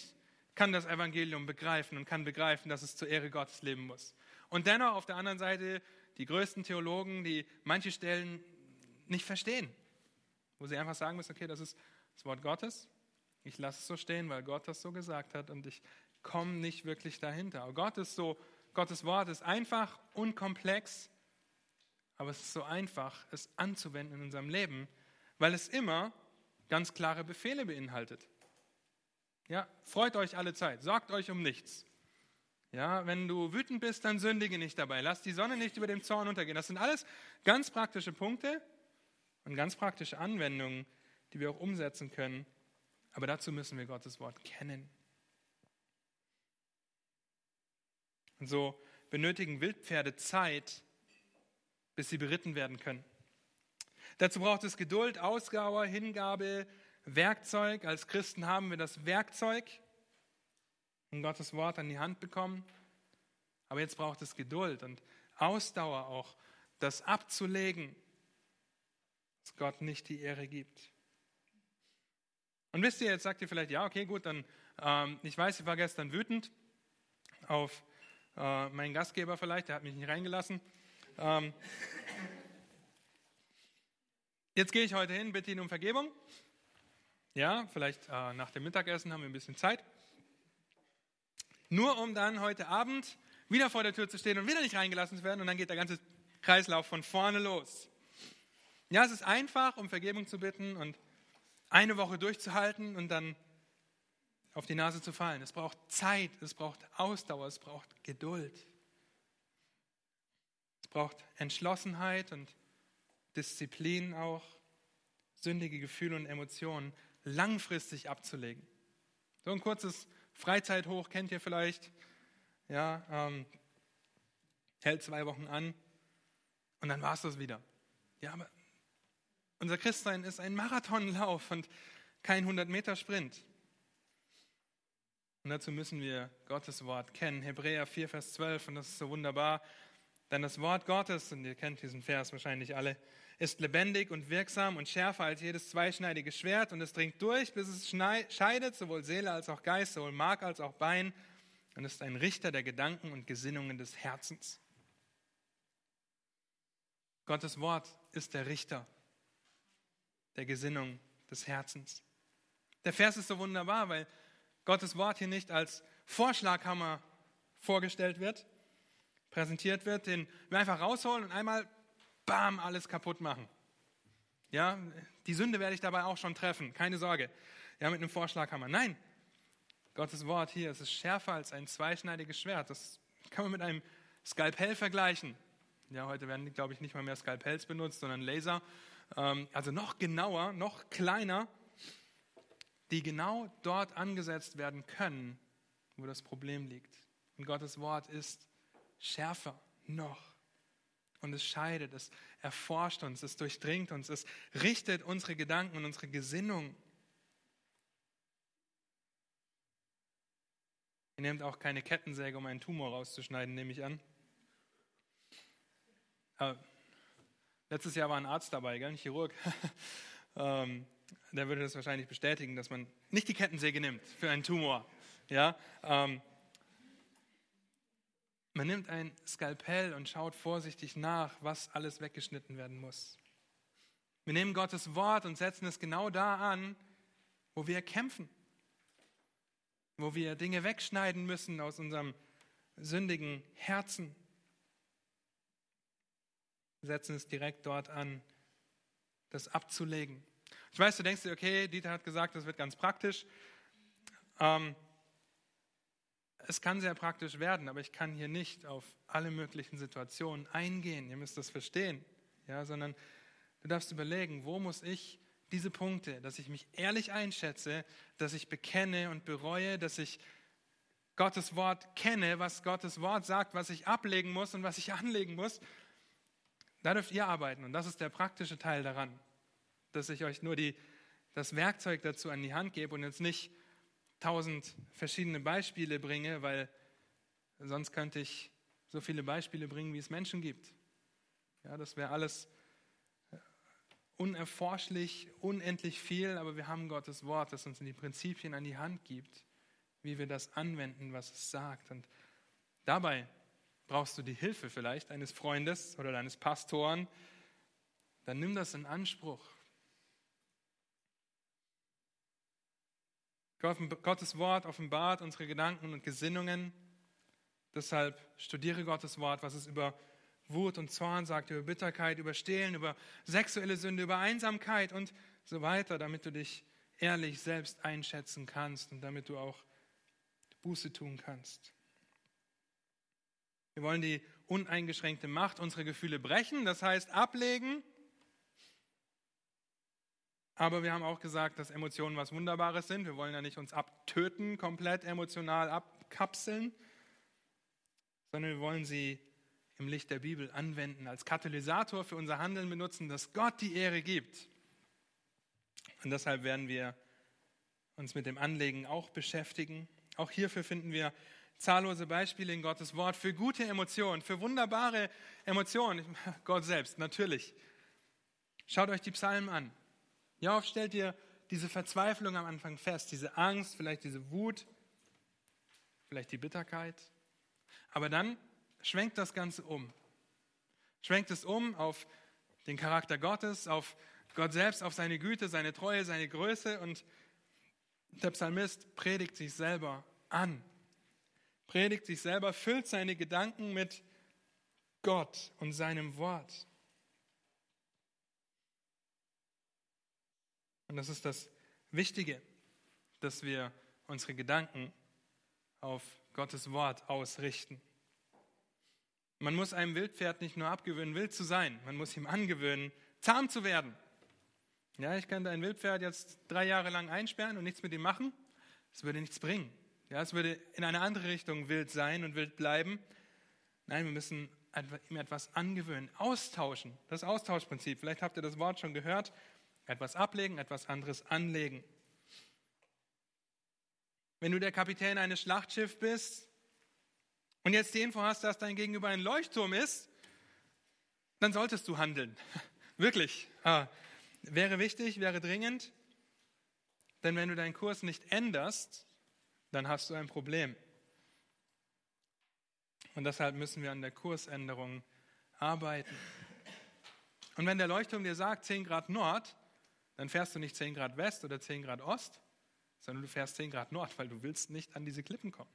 kann das Evangelium begreifen und kann begreifen, dass es zur Ehre Gottes leben muss. Und dennoch auf der anderen Seite die größten Theologen, die manche Stellen nicht verstehen, wo sie einfach sagen müssen, okay, das ist das Wort Gottes, ich lasse es so stehen, weil Gott das so gesagt hat und ich komme nicht wirklich dahinter. Aber Gott ist so, Gottes Wort ist einfach, unkomplex, aber es ist so einfach, es anzuwenden in unserem Leben, weil es immer ganz klare Befehle beinhaltet. Ja, freut euch alle Zeit, sorgt euch um nichts. Ja, wenn du wütend bist, dann sündige nicht dabei. Lass die Sonne nicht über dem Zorn untergehen. Das sind alles ganz praktische Punkte und ganz praktische Anwendungen, die wir auch umsetzen können. Aber dazu müssen wir Gottes Wort kennen. Und so benötigen Wildpferde Zeit, bis sie beritten werden können. Dazu braucht es Geduld, Ausdauer, Hingabe, Werkzeug. Als Christen haben wir das Werkzeug und Gottes Wort an die Hand bekommen. Aber jetzt braucht es Geduld und Ausdauer auch, das abzulegen, dass Gott nicht die Ehre gibt. Und wisst ihr, jetzt sagt ihr vielleicht, ja, okay, gut, dann, ähm, ich weiß, ich war gestern wütend auf äh, meinen Gastgeber vielleicht, der hat mich nicht reingelassen. Ähm, jetzt gehe ich heute hin, bitte ihn um Vergebung. Ja, vielleicht äh, nach dem Mittagessen haben wir ein bisschen Zeit. Nur um dann heute Abend wieder vor der Tür zu stehen und wieder nicht reingelassen zu werden und dann geht der ganze Kreislauf von vorne los. Ja, es ist einfach, um Vergebung zu bitten und eine Woche durchzuhalten und dann auf die Nase zu fallen. Es braucht Zeit, es braucht Ausdauer, es braucht Geduld. Es braucht Entschlossenheit und Disziplin auch, sündige Gefühle und Emotionen langfristig abzulegen. So ein kurzes Freizeithoch kennt ihr vielleicht, ja, ähm, hält zwei Wochen an und dann war es das wieder. Ja, aber unser Christsein ist ein Marathonlauf und kein 100-Meter-Sprint. Und dazu müssen wir Gottes Wort kennen. Hebräer 4, Vers 12, und das ist so wunderbar. Denn das Wort Gottes, und ihr kennt diesen Vers wahrscheinlich alle, ist lebendig und wirksam und schärfer als jedes zweischneidige Schwert und es dringt durch, bis es scheidet, sowohl Seele als auch Geist, sowohl Mark als auch Bein und ist ein Richter der Gedanken und Gesinnungen des Herzens. Gottes Wort ist der Richter der Gesinnung des Herzens. Der Vers ist so wunderbar, weil Gottes Wort hier nicht als Vorschlaghammer vorgestellt wird, präsentiert wird, den wir einfach rausholen und einmal, bam, alles kaputt machen. Ja, die Sünde werde ich dabei auch schon treffen, keine Sorge. Ja, mit einem Vorschlaghammer. Nein, Gottes Wort hier, es ist schärfer als ein zweischneidiges Schwert. Das kann man mit einem Skalpell vergleichen. Ja, heute werden, glaube ich, nicht mal mehr Skalpells benutzt, sondern Laser. Ähm, also noch genauer, noch kleiner, die genau dort angesetzt werden können, wo das Problem liegt. Und Gottes Wort ist schärfer noch. Und es scheidet, es erforscht uns, es durchdringt uns, es richtet unsere Gedanken und unsere Gesinnung. Ihr nehmt auch keine Kettensäge, um einen Tumor rauszuschneiden, nehme ich an. Äh, letztes Jahr war ein Arzt dabei, gell? ein Chirurg. ähm, der würde das wahrscheinlich bestätigen, dass man nicht die Kettensäge nimmt für einen Tumor. Ja? Ähm, man nimmt ein Skalpell und schaut vorsichtig nach, was alles weggeschnitten werden muss. Wir nehmen Gottes Wort und setzen es genau da an, wo wir kämpfen, wo wir Dinge wegschneiden müssen aus unserem sündigen Herzen. Wir setzen es direkt dort an, das abzulegen. Ich weiß, du denkst dir, okay, Dieter hat gesagt, das wird ganz praktisch. Ähm, es kann sehr praktisch werden, aber ich kann hier nicht auf alle möglichen Situationen eingehen. Ihr müsst das verstehen, ja, sondern du darfst überlegen, wo muss ich diese Punkte, dass ich mich ehrlich einschätze, dass ich bekenne und bereue, dass ich Gottes Wort kenne, was Gottes Wort sagt, was ich ablegen muss und was ich anlegen muss. Da dürft ihr arbeiten und das ist der praktische Teil daran, dass ich euch nur die, das Werkzeug dazu an die Hand gebe und jetzt nicht tausend verschiedene Beispiele bringe, weil sonst könnte ich so viele Beispiele bringen, wie es Menschen gibt. Ja, das wäre alles äh, unerforschlich, unendlich viel, aber wir haben Gottes Wort, das uns die Prinzipien an die Hand gibt, wie wir das anwenden, was es sagt. Und dabei brauchst du die Hilfe vielleicht eines Freundes oder deines Pastoren. Dann nimm das in Anspruch. Gottes Wort offenbart unsere Gedanken und Gesinnungen. Deshalb studiere Gottes Wort, was es über Wut und Zorn sagt, über Bitterkeit, über Stehlen, über sexuelle Sünde, über Einsamkeit und so weiter, damit du dich ehrlich selbst einschätzen kannst und damit du auch Buße tun kannst. Wir wollen die uneingeschränkte Macht unserer Gefühle brechen, das heißt ablegen aber wir haben auch gesagt, dass Emotionen was Wunderbares sind. Wir wollen ja nicht uns abtöten, komplett emotional abkapseln, sondern wir wollen sie im Licht der Bibel anwenden, als Katalysator für unser Handeln benutzen, dass Gott die Ehre gibt. Und deshalb werden wir uns mit dem Anlegen auch beschäftigen. Auch hierfür finden wir zahllose Beispiele in Gottes Wort für gute Emotionen, für wunderbare Emotionen. Gott selbst, natürlich. Schaut euch die Psalmen an. Wie oft stellt ihr diese Verzweiflung am Anfang fest, diese Angst, vielleicht diese Wut, vielleicht die Bitterkeit. Aber dann schwenkt das Ganze um. Schwenkt es um auf den Charakter Gottes, auf Gott selbst, auf seine Güte, seine Treue, seine Größe und der Psalmist predigt sich selber an. Predigt sich selber, füllt seine Gedanken mit Gott und seinem Wort. Und das ist das Wichtige, dass wir unsere Gedanken auf Gottes Wort ausrichten. Man muss einem Wildpferd nicht nur abgewöhnen, wild zu sein, man muss ihm angewöhnen, zahm zu werden. Ja, ich könnte ein Wildpferd jetzt drei Jahre lang einsperren und nichts mit ihm machen. Es würde nichts bringen. Ja, es würde in eine andere Richtung wild sein und wild bleiben. Nein, wir müssen ihm etwas angewöhnen, austauschen. Das Austauschprinzip. Vielleicht habt ihr das Wort schon gehört. Etwas ablegen, etwas anderes anlegen. Wenn du der Kapitän eines Schlachtschiffs bist und jetzt die Info hast, dass dein Gegenüber ein Leuchtturm ist, dann solltest du handeln. Wirklich. Ah, wäre wichtig, wäre dringend. Denn wenn du deinen Kurs nicht änderst, dann hast du ein Problem. Und deshalb müssen wir an der Kursänderung arbeiten. Und wenn der Leuchtturm dir sagt 10 Grad Nord, dann fährst du nicht 10 Grad West oder 10 Grad Ost, sondern du fährst 10 Grad Nord, weil du willst nicht an diese Klippen kommen.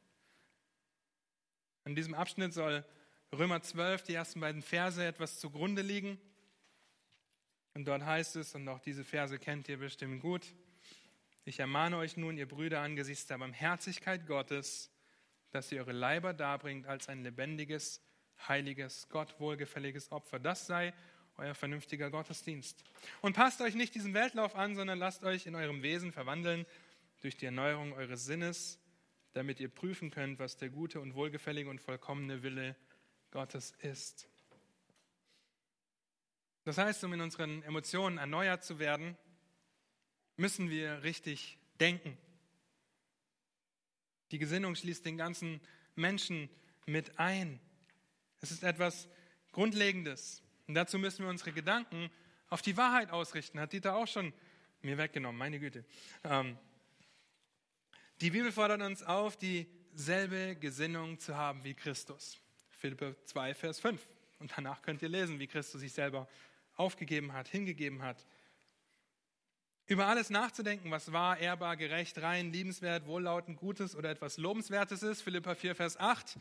In diesem Abschnitt soll Römer 12, die ersten beiden Verse, etwas zugrunde liegen. Und dort heißt es, und auch diese Verse kennt ihr bestimmt gut, ich ermahne euch nun, ihr Brüder, angesichts der Barmherzigkeit Gottes, dass ihr eure Leiber darbringt als ein lebendiges, heiliges, Gott wohlgefälliges Opfer. Das sei euer vernünftiger Gottesdienst. Und passt euch nicht diesem Weltlauf an, sondern lasst euch in eurem Wesen verwandeln durch die Erneuerung eures Sinnes, damit ihr prüfen könnt, was der gute und wohlgefällige und vollkommene Wille Gottes ist. Das heißt, um in unseren Emotionen erneuert zu werden, müssen wir richtig denken. Die Gesinnung schließt den ganzen Menschen mit ein. Es ist etwas Grundlegendes. Und dazu müssen wir unsere Gedanken auf die Wahrheit ausrichten. Hat Dieter auch schon mir weggenommen, meine Güte. Ähm, die Bibel fordert uns auf, dieselbe Gesinnung zu haben wie Christus. Philippe 2, Vers 5. Und danach könnt ihr lesen, wie Christus sich selber aufgegeben hat, hingegeben hat. Über alles nachzudenken, was wahr, ehrbar, gerecht, rein, liebenswert, wohllautend, Gutes oder etwas Lobenswertes ist. Philippa 4, Vers 8.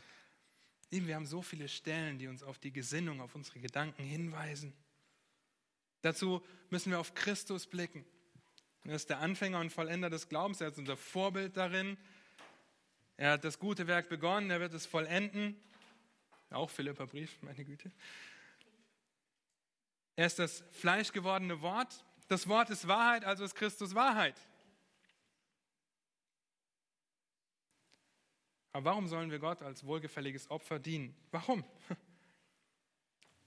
wir haben so viele Stellen, die uns auf die Gesinnung, auf unsere Gedanken hinweisen. Dazu müssen wir auf Christus blicken. Er ist der Anfänger und Vollender des Glaubens. Er ist unser Vorbild darin. Er hat das gute Werk begonnen. Er wird es vollenden. Auch Philippa Brief, meine Güte. Er ist das fleischgewordene Wort. Das Wort ist Wahrheit, also ist Christus Wahrheit. Aber warum sollen wir Gott als wohlgefälliges Opfer dienen? Warum?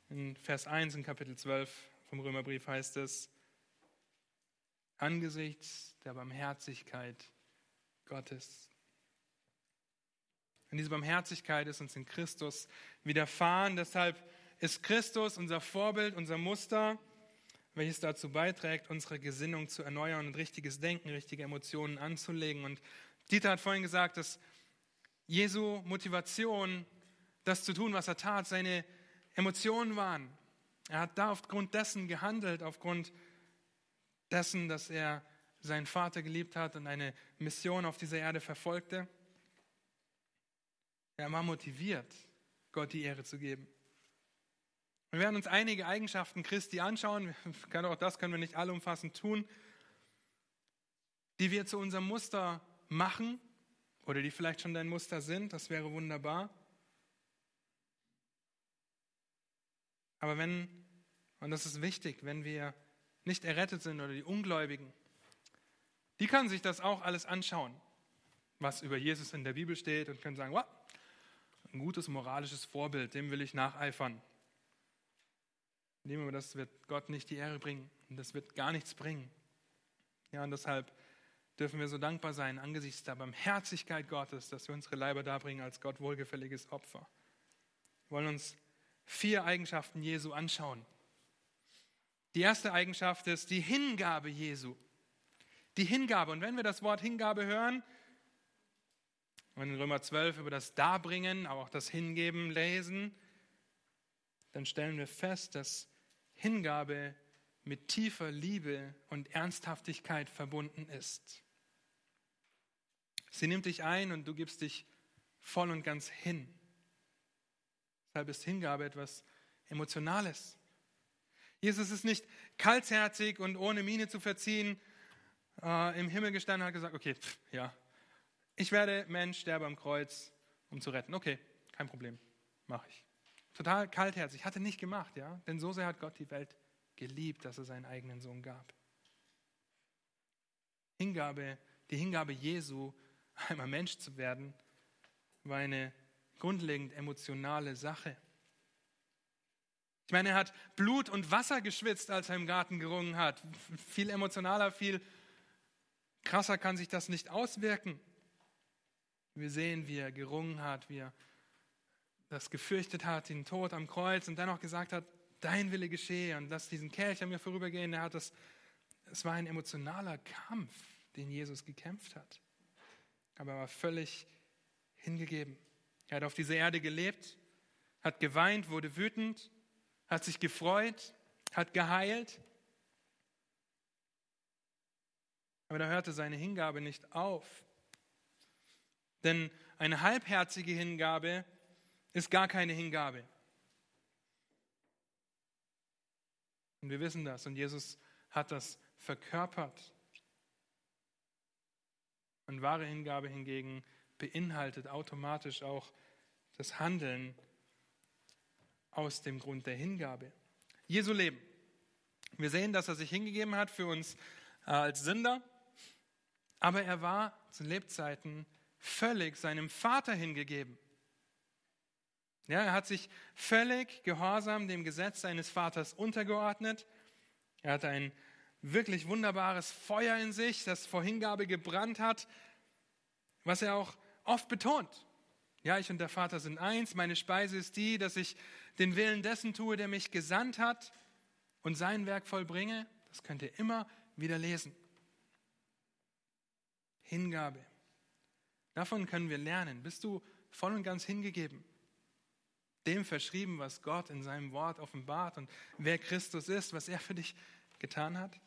In Vers 1 in Kapitel 12 vom Römerbrief heißt es, angesichts der Barmherzigkeit Gottes. Und diese Barmherzigkeit ist uns in Christus widerfahren. Deshalb ist Christus unser Vorbild, unser Muster, welches dazu beiträgt, unsere Gesinnung zu erneuern und richtiges Denken, richtige Emotionen anzulegen. Und Dieter hat vorhin gesagt, dass Jesu Motivation, das zu tun, was er tat, seine Emotionen waren. Er hat da aufgrund dessen gehandelt, aufgrund dessen, dass er seinen Vater geliebt hat und eine Mission auf dieser Erde verfolgte. Er war motiviert, Gott die Ehre zu geben. Wir werden uns einige Eigenschaften Christi anschauen. Auch das können wir nicht allumfassend tun, die wir zu unserem Muster machen oder die vielleicht schon dein Muster sind. Das wäre wunderbar. Aber wenn, und das ist wichtig, wenn wir nicht errettet sind oder die Ungläubigen, die können sich das auch alles anschauen, was über Jesus in der Bibel steht und können sagen, wow, ein gutes moralisches Vorbild, dem will ich nacheifern. Nehmen wir, das wird Gott nicht die Ehre bringen und das wird gar nichts bringen. Ja, und deshalb dürfen wir so dankbar sein angesichts der Barmherzigkeit Gottes, dass wir unsere Leiber darbringen als Gott wohlgefälliges Opfer. Wir wollen uns vier Eigenschaften Jesu anschauen. Die erste Eigenschaft ist die Hingabe Jesu. Die Hingabe. Und wenn wir das Wort Hingabe hören und in Römer 12 über das Darbringen, aber auch das Hingeben lesen, dann stellen wir fest, dass Hingabe mit tiefer Liebe und Ernsthaftigkeit verbunden ist. Sie nimmt dich ein und du gibst dich voll und ganz hin. Deshalb ist Hingabe etwas Emotionales. Jesus ist nicht kaltherzig und ohne Miene zu verziehen äh, im Himmel gestanden und hat gesagt, okay, pff, ja, ich werde Mensch, sterbe am Kreuz, um zu retten. Okay, kein Problem, mache ich. Total kaltherzig. Hat er nicht gemacht, ja? Denn so sehr hat Gott die Welt geliebt, dass er seinen eigenen Sohn gab. Hingabe, die Hingabe Jesu, einmal Mensch zu werden, war eine grundlegend emotionale Sache. Ich meine, er hat Blut und Wasser geschwitzt, als er im Garten gerungen hat. Viel emotionaler, viel krasser kann sich das nicht auswirken. Wir sehen, wie er gerungen hat, wie er das gefürchtet hat, den Tod am Kreuz und dann auch gesagt hat, dein Wille geschehe und lass diesen Kelch an mir vorübergehen. Er hat das, es war ein emotionaler Kampf, den Jesus gekämpft hat. Aber er war völlig hingegeben. Er hat auf dieser Erde gelebt, hat geweint, wurde wütend, hat sich gefreut, hat geheilt. Aber da hörte seine Hingabe nicht auf. Denn eine halbherzige Hingabe ist gar keine Hingabe. Und wir wissen das und Jesus hat das verkörpert. Und wahre Hingabe hingegen beinhaltet automatisch auch das Handeln aus dem Grund der Hingabe. Jesu Leben. Wir sehen, dass er sich hingegeben hat für uns äh, als Sünder, aber er war zu Lebzeiten völlig seinem Vater hingegeben. Ja, er hat sich völlig gehorsam dem Gesetz seines Vaters untergeordnet. Er hatte ein wirklich wunderbares Feuer in sich, das vor Hingabe gebrannt hat, was er auch oft betont. Ja, ich und der Vater sind eins. Meine Speise ist die, dass ich den Willen dessen tue, der mich gesandt hat und sein Werk vollbringe. Das könnt ihr immer wieder lesen. Hingabe. Davon können wir lernen. Bist du voll und ganz hingegeben? Dem verschrieben, was Gott in seinem Wort offenbart und wer Christus ist, was er für dich getan hat?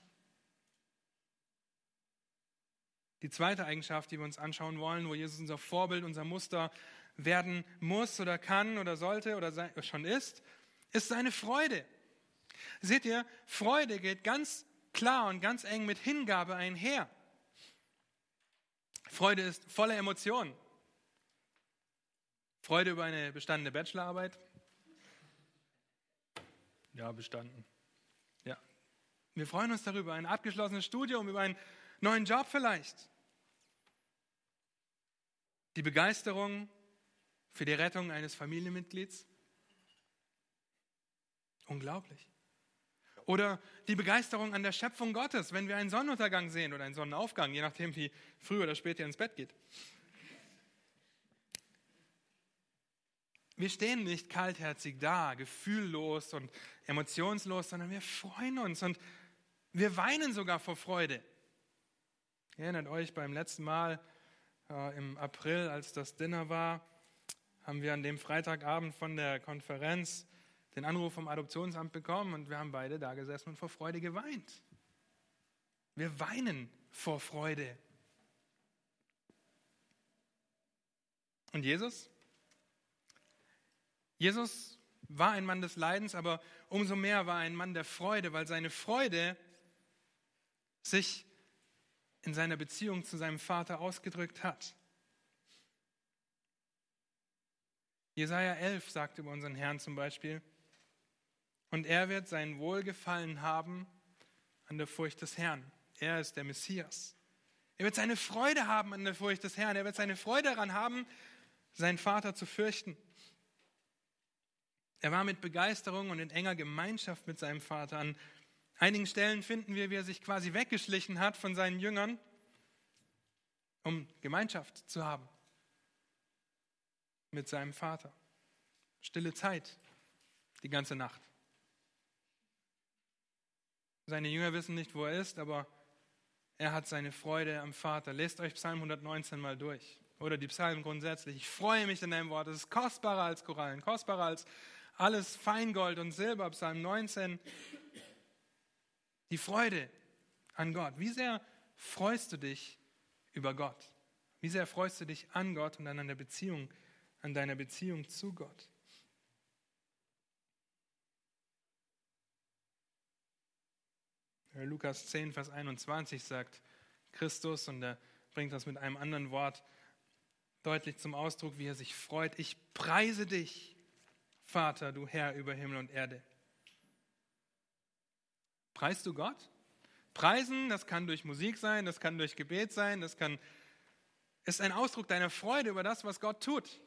Die zweite Eigenschaft, die wir uns anschauen wollen, wo Jesus unser Vorbild, unser Muster werden muss oder kann oder sollte oder schon ist, ist seine Freude. Seht ihr, Freude geht ganz klar und ganz eng mit Hingabe einher. Freude ist voller Emotionen. Freude über eine bestandene Bachelorarbeit? Ja, bestanden. Ja. Wir freuen uns darüber, ein abgeschlossenes Studium, über einen neuen Job vielleicht. Die Begeisterung für die Rettung eines Familienmitglieds? Unglaublich. Oder die Begeisterung an der Schöpfung Gottes, wenn wir einen Sonnenuntergang sehen oder einen Sonnenaufgang, je nachdem, wie früh oder spät ihr ins Bett geht. Wir stehen nicht kaltherzig da, gefühllos und emotionslos, sondern wir freuen uns und wir weinen sogar vor Freude. Ihr erinnert euch beim letzten Mal, im April, als das Dinner war, haben wir an dem Freitagabend von der Konferenz den Anruf vom Adoptionsamt bekommen und wir haben beide da gesessen und vor Freude geweint. Wir weinen vor Freude. Und Jesus? Jesus war ein Mann des Leidens, aber umso mehr war er ein Mann der Freude, weil seine Freude sich in seiner Beziehung zu seinem Vater ausgedrückt hat. Jesaja 11 sagt über unseren Herrn zum Beispiel, und er wird sein Wohlgefallen haben an der Furcht des Herrn. Er ist der Messias. Er wird seine Freude haben an der Furcht des Herrn. Er wird seine Freude daran haben, seinen Vater zu fürchten. Er war mit Begeisterung und in enger Gemeinschaft mit seinem Vater an einigen Stellen finden wir, wie er sich quasi weggeschlichen hat von seinen Jüngern, um Gemeinschaft zu haben mit seinem Vater. Stille Zeit, die ganze Nacht. Seine Jünger wissen nicht, wo er ist, aber er hat seine Freude am Vater. Lest euch Psalm 119 mal durch. Oder die Psalmen grundsätzlich. Ich freue mich in deinem Wort. Es ist kostbarer als Korallen, kostbarer als alles Feingold und Silber. Psalm 19 die Freude an Gott. Wie sehr freust du dich über Gott? Wie sehr freust du dich an Gott und an deiner Beziehung, an deiner Beziehung zu Gott? Lukas 10, Vers 21 sagt Christus, und er bringt das mit einem anderen Wort deutlich zum Ausdruck, wie er sich freut. Ich preise dich, Vater, du Herr über Himmel und Erde Preist du Gott? Preisen, das kann durch Musik sein, das kann durch Gebet sein, das kann, ist ein Ausdruck deiner Freude über das, was Gott tut.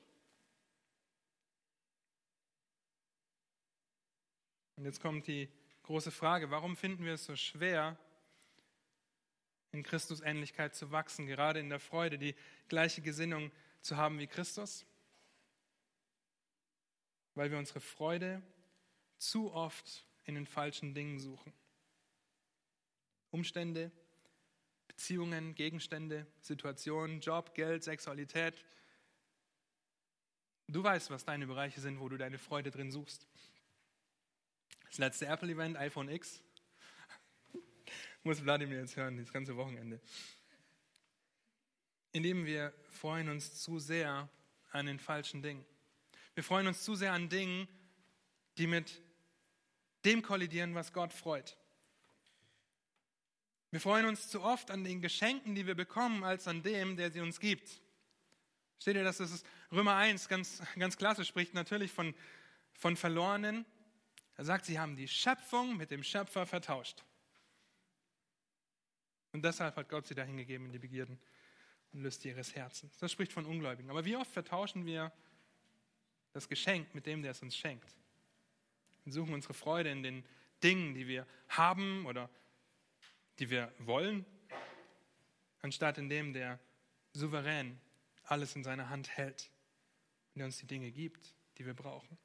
Und jetzt kommt die große Frage, warum finden wir es so schwer, in Christus Ähnlichkeit zu wachsen, gerade in der Freude, die gleiche Gesinnung zu haben wie Christus? Weil wir unsere Freude zu oft in den falschen Dingen suchen. Umstände, Beziehungen, Gegenstände, Situationen, Job, Geld, Sexualität. Du weißt, was deine Bereiche sind, wo du deine Freude drin suchst. Das letzte Apple-Event, iPhone X, muss Wladimir jetzt hören, das ganze Wochenende. Indem wir freuen uns zu sehr an den falschen Dingen. Wir freuen uns zu sehr an Dingen, die mit dem kollidieren, was Gott freut. Wir freuen uns zu oft an den Geschenken, die wir bekommen, als an dem, der sie uns gibt. Steht ihr, dass das ist Römer 1 ganz, ganz klasse spricht natürlich von, von Verlorenen. Er sagt, sie haben die Schöpfung mit dem Schöpfer vertauscht. Und deshalb hat Gott sie dahingegeben in die Begierden und Lüste ihres Herzens. Das spricht von Ungläubigen. Aber wie oft vertauschen wir das Geschenk mit dem, der es uns schenkt? Und suchen unsere Freude in den Dingen, die wir haben oder die wir wollen, anstatt in dem, der souverän alles in seiner Hand hält und uns die Dinge gibt, die wir brauchen.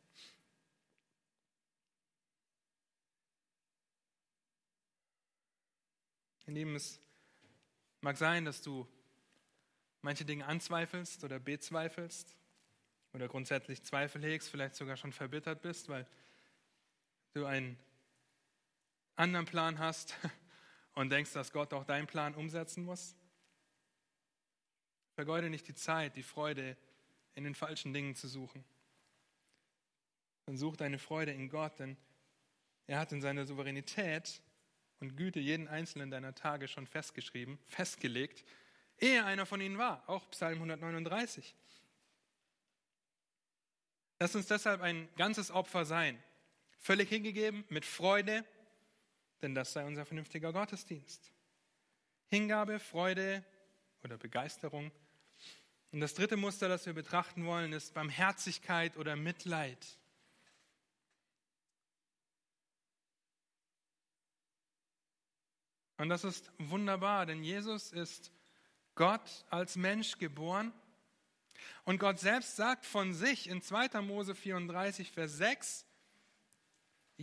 In dem es mag sein, dass du manche Dinge anzweifelst oder bezweifelst oder grundsätzlich Zweifel hegst, vielleicht sogar schon verbittert bist, weil du einen anderen Plan hast und denkst, dass Gott auch deinen Plan umsetzen muss. Vergeude nicht die Zeit, die Freude in den falschen Dingen zu suchen. Dann such deine Freude in Gott, denn er hat in seiner Souveränität und Güte jeden einzelnen deiner Tage schon festgeschrieben, festgelegt, ehe einer von ihnen war, auch Psalm 139. Lass uns deshalb ein ganzes Opfer sein, völlig hingegeben, mit Freude, denn das sei unser vernünftiger Gottesdienst. Hingabe, Freude oder Begeisterung. Und das dritte Muster, das wir betrachten wollen, ist Barmherzigkeit oder Mitleid. Und das ist wunderbar, denn Jesus ist Gott als Mensch geboren. Und Gott selbst sagt von sich in 2. Mose 34, Vers 6,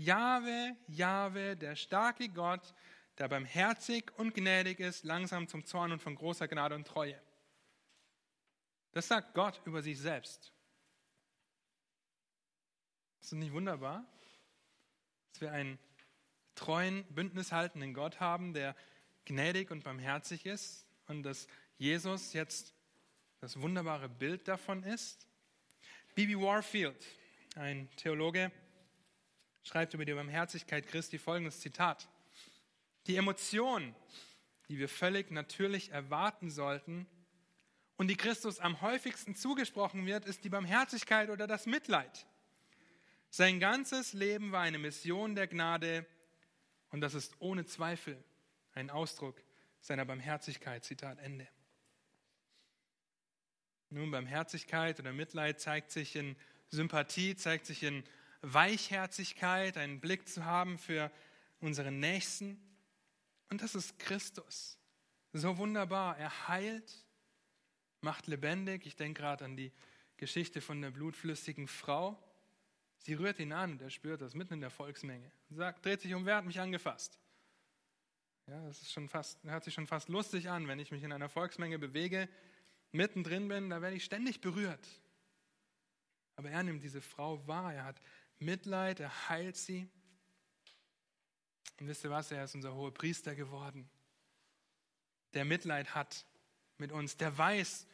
Jahwe, Jahwe, der starke Gott, der barmherzig und gnädig ist, langsam zum Zorn und von großer Gnade und Treue. Das sagt Gott über sich selbst. Ist das nicht wunderbar? Dass wir einen treuen, bündnishaltenden Gott haben, der gnädig und barmherzig ist und dass Jesus jetzt das wunderbare Bild davon ist. Bibi Warfield, ein Theologe, schreibt über die Barmherzigkeit Christi folgendes Zitat. Die Emotion, die wir völlig natürlich erwarten sollten und die Christus am häufigsten zugesprochen wird, ist die Barmherzigkeit oder das Mitleid. Sein ganzes Leben war eine Mission der Gnade und das ist ohne Zweifel ein Ausdruck seiner Barmherzigkeit. Zitat Ende. Nun, Barmherzigkeit oder Mitleid zeigt sich in Sympathie, zeigt sich in Weichherzigkeit, einen Blick zu haben für unseren Nächsten. Und das ist Christus. So wunderbar. Er heilt, macht lebendig. Ich denke gerade an die Geschichte von der blutflüssigen Frau. Sie rührt ihn an und er spürt das mitten in der Volksmenge. Und sagt, dreht sich um, wer hat mich angefasst? Ja, das ist schon fast, hört sich schon fast lustig an, wenn ich mich in einer Volksmenge bewege, mittendrin bin, da werde ich ständig berührt. Aber er nimmt diese Frau wahr, er hat Mitleid, er heilt sie. Und wisst ihr was, er ist unser hoher Priester geworden, der Mitleid hat mit uns, der weiß,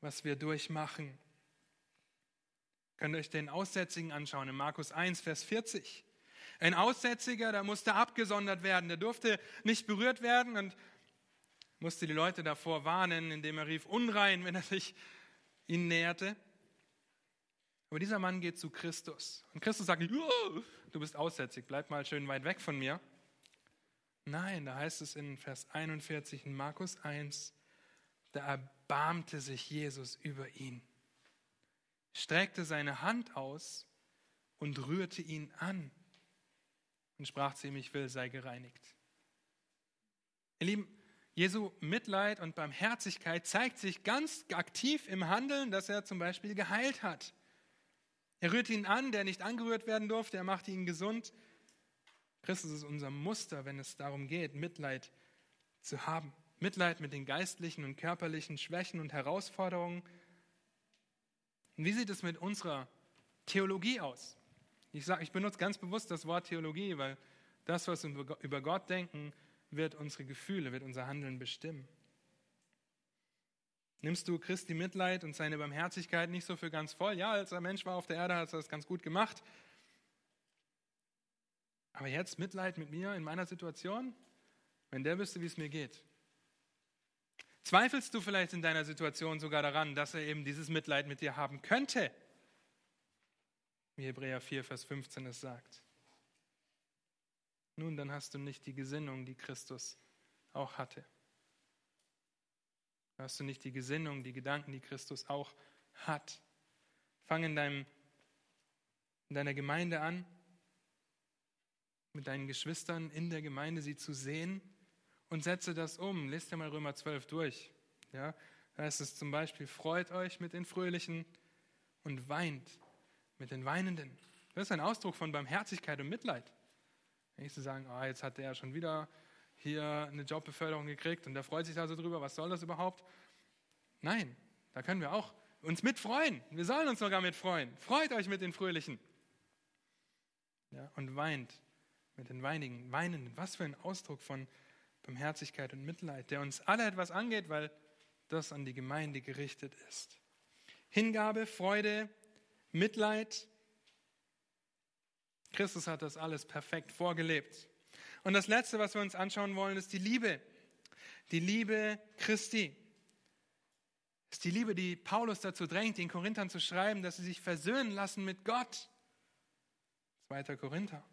was wir durchmachen. Könnt ihr euch den Aussätzigen anschauen in Markus 1, Vers 40. Ein Aussätziger, der musste abgesondert werden, der durfte nicht berührt werden und musste die Leute davor warnen, indem er rief, unrein, wenn er sich ihnen näherte. Aber dieser Mann geht zu Christus. Und Christus sagt du bist aussätzig, bleib mal schön weit weg von mir. Nein, da heißt es in Vers 41 in Markus 1, da erbarmte sich Jesus über ihn, streckte seine Hand aus und rührte ihn an und sprach zu ihm, ich will, sei gereinigt. Ihr Lieben, Jesu Mitleid und Barmherzigkeit zeigt sich ganz aktiv im Handeln, dass er zum Beispiel geheilt hat. Er rührt ihn an, der nicht angerührt werden durfte, er macht ihn gesund. Christus ist unser Muster, wenn es darum geht, Mitleid zu haben. Mitleid mit den geistlichen und körperlichen Schwächen und Herausforderungen. Und wie sieht es mit unserer Theologie aus? Ich, sag, ich benutze ganz bewusst das Wort Theologie, weil das, was wir über Gott denken, wird unsere Gefühle, wird unser Handeln bestimmen. Nimmst du Christi Mitleid und seine Barmherzigkeit nicht so für ganz voll? Ja, als er Mensch war auf der Erde, hat er das ganz gut gemacht. Aber jetzt Mitleid mit mir in meiner Situation? Wenn der wüsste, wie es mir geht. Zweifelst du vielleicht in deiner Situation sogar daran, dass er eben dieses Mitleid mit dir haben könnte? wie Hebräer 4, Vers 15 es sagt. Nun, dann hast du nicht die Gesinnung, die Christus auch hatte. Hast du nicht die Gesinnung, die Gedanken, die Christus auch hat. Fang in, deinem, in deiner Gemeinde an, mit deinen Geschwistern in der Gemeinde sie zu sehen und setze das um. Lest dir mal Römer 12 durch. Ja, da heißt es zum Beispiel, freut euch mit den Fröhlichen und weint mit den Weinenden. Das ist ein Ausdruck von Barmherzigkeit und Mitleid. Nicht zu sagen, ah, jetzt hat der schon wieder hier eine Jobbeförderung gekriegt und der freut sich da so drüber, was soll das überhaupt? Nein, da können wir auch uns mitfreuen. Wir sollen uns sogar mitfreuen. Freut euch mit den Fröhlichen. Ja, und weint mit den Weinigen, Weinenden. Was für ein Ausdruck von Barmherzigkeit und Mitleid, der uns alle etwas angeht, weil das an die Gemeinde gerichtet ist. Hingabe, Freude, Mitleid. Christus hat das alles perfekt vorgelebt. Und das Letzte, was wir uns anschauen wollen, ist die Liebe. Die Liebe Christi. Ist die Liebe, die Paulus dazu drängt, den Korinthern zu schreiben, dass sie sich versöhnen lassen mit Gott. 2. Korinther.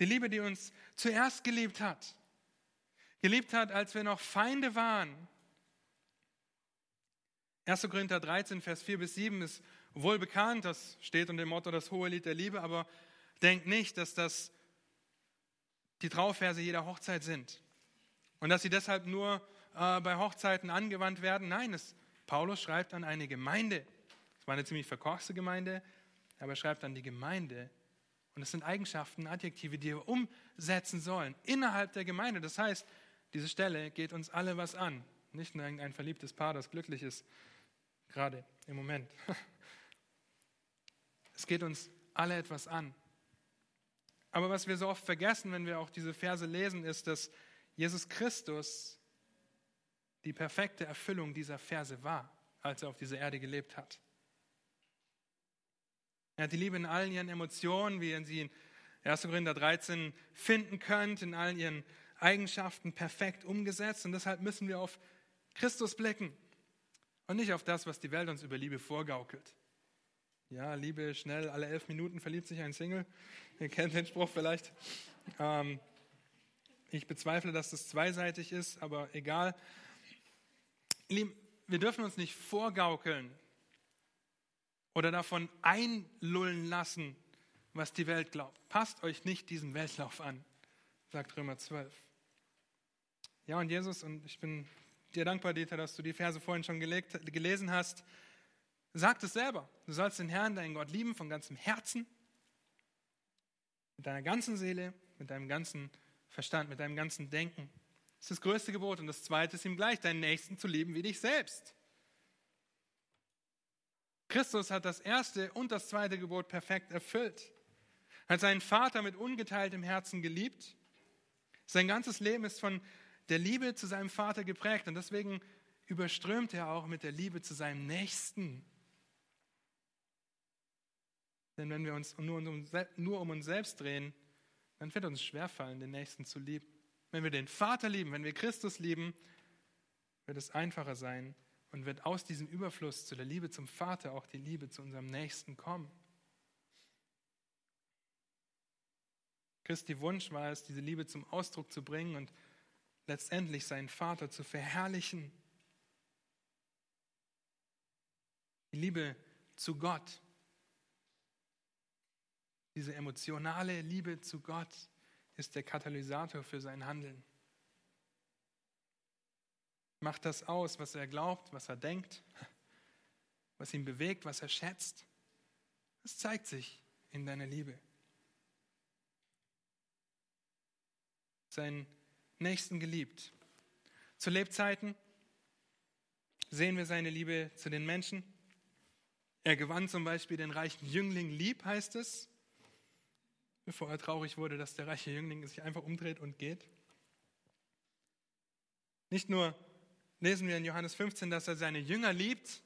Die Liebe, die uns zuerst geliebt hat. Geliebt hat, als wir noch Feinde waren. 1. Korinther 13, Vers 4 bis 7 ist wohl bekannt, das steht unter dem Motto das hohe Lied der Liebe, aber denkt nicht, dass das die Trauverse jeder Hochzeit sind. Und dass sie deshalb nur äh, bei Hochzeiten angewandt werden. Nein, es, Paulus schreibt an eine Gemeinde. Es war eine ziemlich verkorkste Gemeinde, aber er schreibt an die Gemeinde. Und es sind Eigenschaften, Adjektive, die wir umsetzen sollen innerhalb der Gemeinde. Das heißt, diese Stelle geht uns alle was an. Nicht nur ein verliebtes Paar, das glücklich ist, gerade im Moment. Es geht uns alle etwas an. Aber was wir so oft vergessen, wenn wir auch diese Verse lesen, ist, dass Jesus Christus die perfekte Erfüllung dieser Verse war, als er auf dieser Erde gelebt hat. Er hat die Liebe in allen ihren Emotionen, wie ihr sie in 1. Korinther 13 finden könnt, in allen ihren Eigenschaften perfekt umgesetzt. Und deshalb müssen wir auf Christus blicken und nicht auf das, was die Welt uns über Liebe vorgaukelt. Ja, Liebe schnell, alle elf Minuten verliebt sich ein Single. Ihr kennt den Spruch vielleicht. Ähm, ich bezweifle, dass das zweiseitig ist, aber egal. Wir dürfen uns nicht vorgaukeln oder davon einlullen lassen, was die Welt glaubt. Passt euch nicht diesen Weltlauf an, sagt Römer 12. Ja, und Jesus, und ich bin dir dankbar, Dieter, dass du die Verse vorhin schon gelegt, gelesen hast. Sagt es selber. Du sollst den Herrn, deinen Gott lieben von ganzem Herzen, mit deiner ganzen Seele, mit deinem ganzen Verstand, mit deinem ganzen Denken. Das ist das größte Gebot. Und das zweite ist ihm gleich, deinen Nächsten zu lieben wie dich selbst. Christus hat das erste und das zweite Gebot perfekt erfüllt. Er hat seinen Vater mit ungeteiltem Herzen geliebt. Sein ganzes Leben ist von der Liebe zu seinem Vater geprägt und deswegen überströmt er auch mit der Liebe zu seinem Nächsten. Denn wenn wir uns nur um, nur um uns selbst drehen, dann wird uns schwerfallen, den Nächsten zu lieben. Wenn wir den Vater lieben, wenn wir Christus lieben, wird es einfacher sein und wird aus diesem Überfluss zu der Liebe zum Vater auch die Liebe zu unserem Nächsten kommen. Christi Wunsch war es, diese Liebe zum Ausdruck zu bringen und letztendlich seinen Vater zu verherrlichen. Die Liebe zu Gott diese emotionale Liebe zu Gott ist der Katalysator für sein Handeln. Macht das aus, was er glaubt, was er denkt, was ihn bewegt, was er schätzt. Es zeigt sich in deiner Liebe. Seinen Nächsten geliebt. Zu Lebzeiten sehen wir seine Liebe zu den Menschen. Er gewann zum Beispiel den reichen Jüngling lieb, heißt es bevor er traurig wurde, dass der reiche Jüngling sich einfach umdreht und geht. Nicht nur lesen wir in Johannes 15, dass er seine Jünger liebt,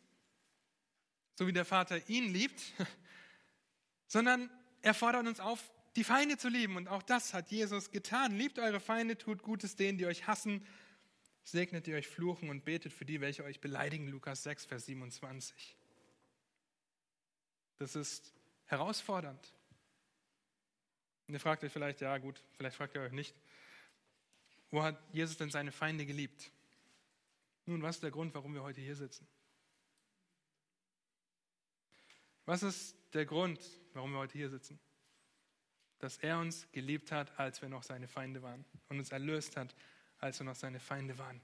so wie der Vater ihn liebt, sondern er fordert uns auf, die Feinde zu lieben. Und auch das hat Jesus getan. Liebt eure Feinde, tut Gutes denen, die euch hassen, segnet die euch fluchen und betet für die, welche euch beleidigen. Lukas 6, Vers 27. Das ist herausfordernd. Und ihr fragt euch vielleicht, ja gut, vielleicht fragt ihr euch nicht, wo hat Jesus denn seine Feinde geliebt? Nun, was ist der Grund, warum wir heute hier sitzen? Was ist der Grund, warum wir heute hier sitzen? Dass er uns geliebt hat, als wir noch seine Feinde waren und uns erlöst hat, als wir noch seine Feinde waren.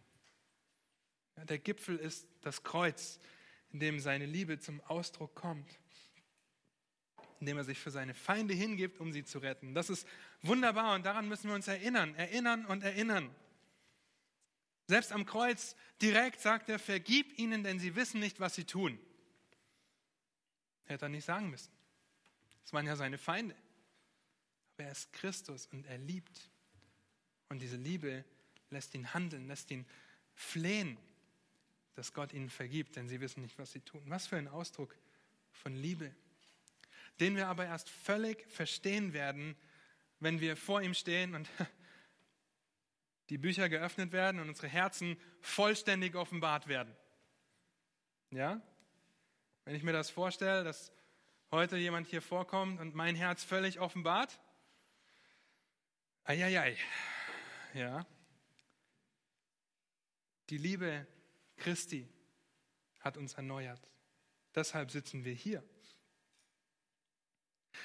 Ja, der Gipfel ist das Kreuz, in dem seine Liebe zum Ausdruck kommt, indem er sich für seine Feinde hingibt, um sie zu retten. Das ist wunderbar und daran müssen wir uns erinnern, erinnern und erinnern. Selbst am Kreuz direkt sagt er, vergib ihnen, denn sie wissen nicht, was sie tun. Hätte er nicht sagen müssen. Es waren ja seine Feinde. Aber er ist Christus und er liebt. Und diese Liebe lässt ihn handeln, lässt ihn flehen, dass Gott ihnen vergibt, denn sie wissen nicht, was sie tun. Was für ein Ausdruck von Liebe, den wir aber erst völlig verstehen werden, wenn wir vor ihm stehen und die Bücher geöffnet werden und unsere Herzen vollständig offenbart werden. Ja? Wenn ich mir das vorstelle, dass heute jemand hier vorkommt und mein Herz völlig offenbart, eieiei, ja. Die Liebe Christi hat uns erneuert. Deshalb sitzen wir hier.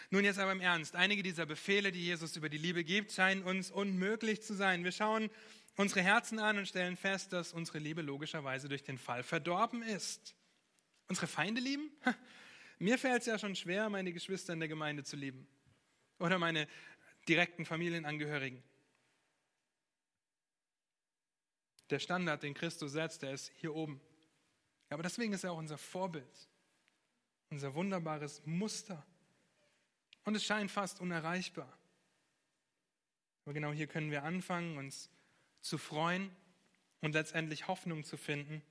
Nun jetzt aber im Ernst. Einige dieser Befehle, die Jesus über die Liebe gibt, scheinen uns unmöglich zu sein. Wir schauen unsere Herzen an und stellen fest, dass unsere Liebe logischerweise durch den Fall verdorben ist. Unsere Feinde lieben? Mir fällt es ja schon schwer, meine Geschwister in der Gemeinde zu lieben. Oder meine direkten Familienangehörigen. Der Standard, den Christus setzt, der ist hier oben. Aber deswegen ist er auch unser Vorbild, unser wunderbares Muster. Und es scheint fast unerreichbar. Aber genau hier können wir anfangen, uns zu freuen und letztendlich Hoffnung zu finden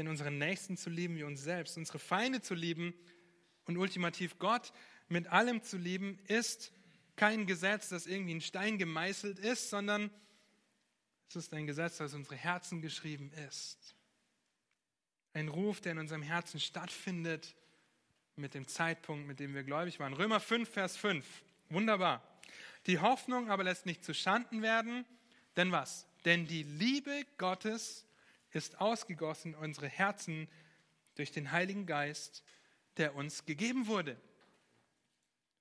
denn unseren Nächsten zu lieben wie uns selbst, unsere Feinde zu lieben und ultimativ Gott mit allem zu lieben, ist kein Gesetz, das irgendwie in Stein gemeißelt ist, sondern es ist ein Gesetz, das in unsere Herzen geschrieben ist. Ein Ruf, der in unserem Herzen stattfindet mit dem Zeitpunkt, mit dem wir gläubig waren. Römer 5, Vers 5. Wunderbar. Die Hoffnung aber lässt nicht zu Schanden werden, denn was? Denn die Liebe Gottes ist ausgegossen unsere Herzen durch den Heiligen Geist, der uns gegeben wurde.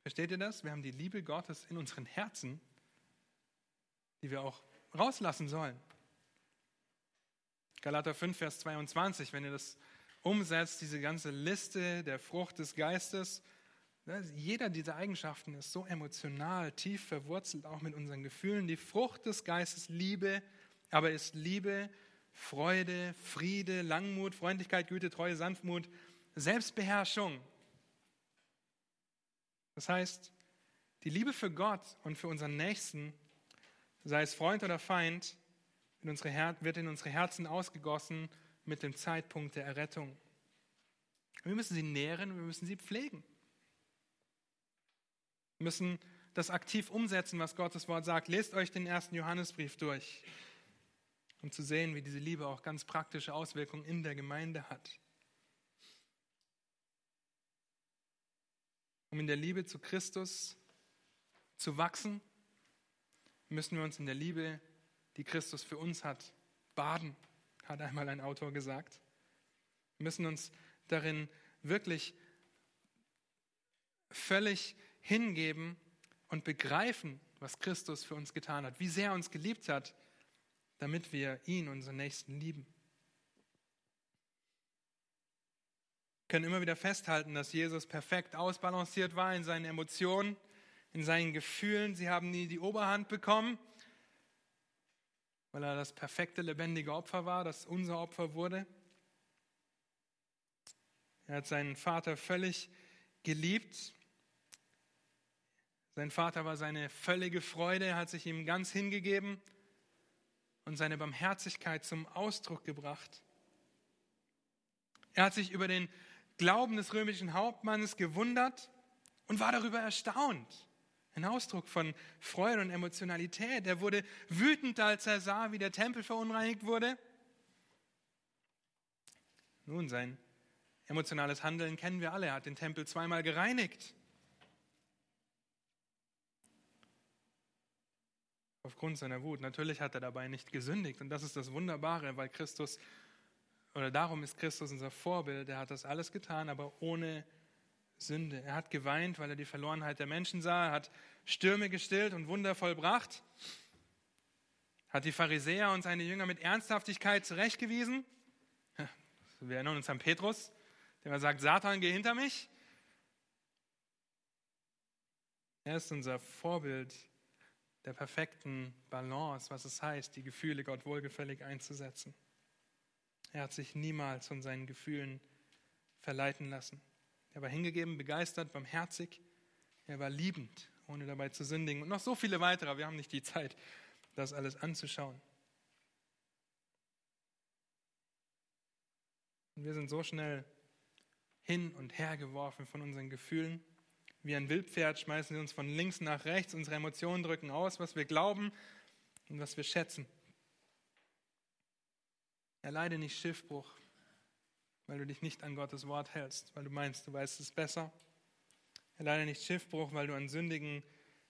Versteht ihr das? Wir haben die Liebe Gottes in unseren Herzen, die wir auch rauslassen sollen. Galater 5, Vers 22, wenn ihr das umsetzt, diese ganze Liste der Frucht des Geistes, ne, jeder dieser Eigenschaften ist so emotional, tief verwurzelt, auch mit unseren Gefühlen. Die Frucht des Geistes Liebe, aber ist Liebe Freude, Friede, Langmut, Freundlichkeit, Güte, Treue, Sanftmut, Selbstbeherrschung. Das heißt, die Liebe für Gott und für unseren Nächsten, sei es Freund oder Feind, wird in unsere Herzen ausgegossen mit dem Zeitpunkt der Errettung. Wir müssen sie nähren, wir müssen sie pflegen. Wir müssen das aktiv umsetzen, was Gottes Wort sagt. Lest euch den ersten Johannesbrief durch um zu sehen, wie diese Liebe auch ganz praktische Auswirkungen in der Gemeinde hat. Um in der Liebe zu Christus zu wachsen, müssen wir uns in der Liebe, die Christus für uns hat, baden, hat einmal ein Autor gesagt. Wir müssen uns darin wirklich völlig hingeben und begreifen, was Christus für uns getan hat, wie sehr er uns geliebt hat damit wir ihn, unseren Nächsten, lieben. Wir können immer wieder festhalten, dass Jesus perfekt ausbalanciert war in seinen Emotionen, in seinen Gefühlen. Sie haben nie die Oberhand bekommen, weil er das perfekte, lebendige Opfer war, das unser Opfer wurde. Er hat seinen Vater völlig geliebt. Sein Vater war seine völlige Freude, er hat sich ihm ganz hingegeben und seine Barmherzigkeit zum Ausdruck gebracht. Er hat sich über den Glauben des römischen Hauptmannes gewundert und war darüber erstaunt. Ein Ausdruck von Freude und Emotionalität. Er wurde wütend, als er sah, wie der Tempel verunreinigt wurde. Nun, sein Emotionales Handeln kennen wir alle. Er hat den Tempel zweimal gereinigt. Aufgrund seiner Wut. Natürlich hat er dabei nicht gesündigt. Und das ist das Wunderbare, weil Christus, oder darum ist Christus unser Vorbild. Er hat das alles getan, aber ohne Sünde. Er hat geweint, weil er die Verlorenheit der Menschen sah. Er hat Stürme gestillt und Wunder vollbracht. Hat die Pharisäer und seine Jünger mit Ernsthaftigkeit zurechtgewiesen. Wir erinnern uns an Petrus, der sagt, Satan, geh hinter mich. Er ist unser Vorbild der perfekten Balance, was es heißt, die Gefühle Gott wohlgefällig einzusetzen. Er hat sich niemals von seinen Gefühlen verleiten lassen. Er war hingegeben, begeistert, barmherzig. Er war liebend, ohne dabei zu sündigen. Und noch so viele weitere. Wir haben nicht die Zeit, das alles anzuschauen. Und wir sind so schnell hin und her geworfen von unseren Gefühlen. Wie ein Wildpferd schmeißen sie uns von links nach rechts. Unsere Emotionen drücken aus, was wir glauben und was wir schätzen. Erleide nicht Schiffbruch, weil du dich nicht an Gottes Wort hältst, weil du meinst, du weißt es besser. Erleide nicht Schiffbruch, weil du an sündigen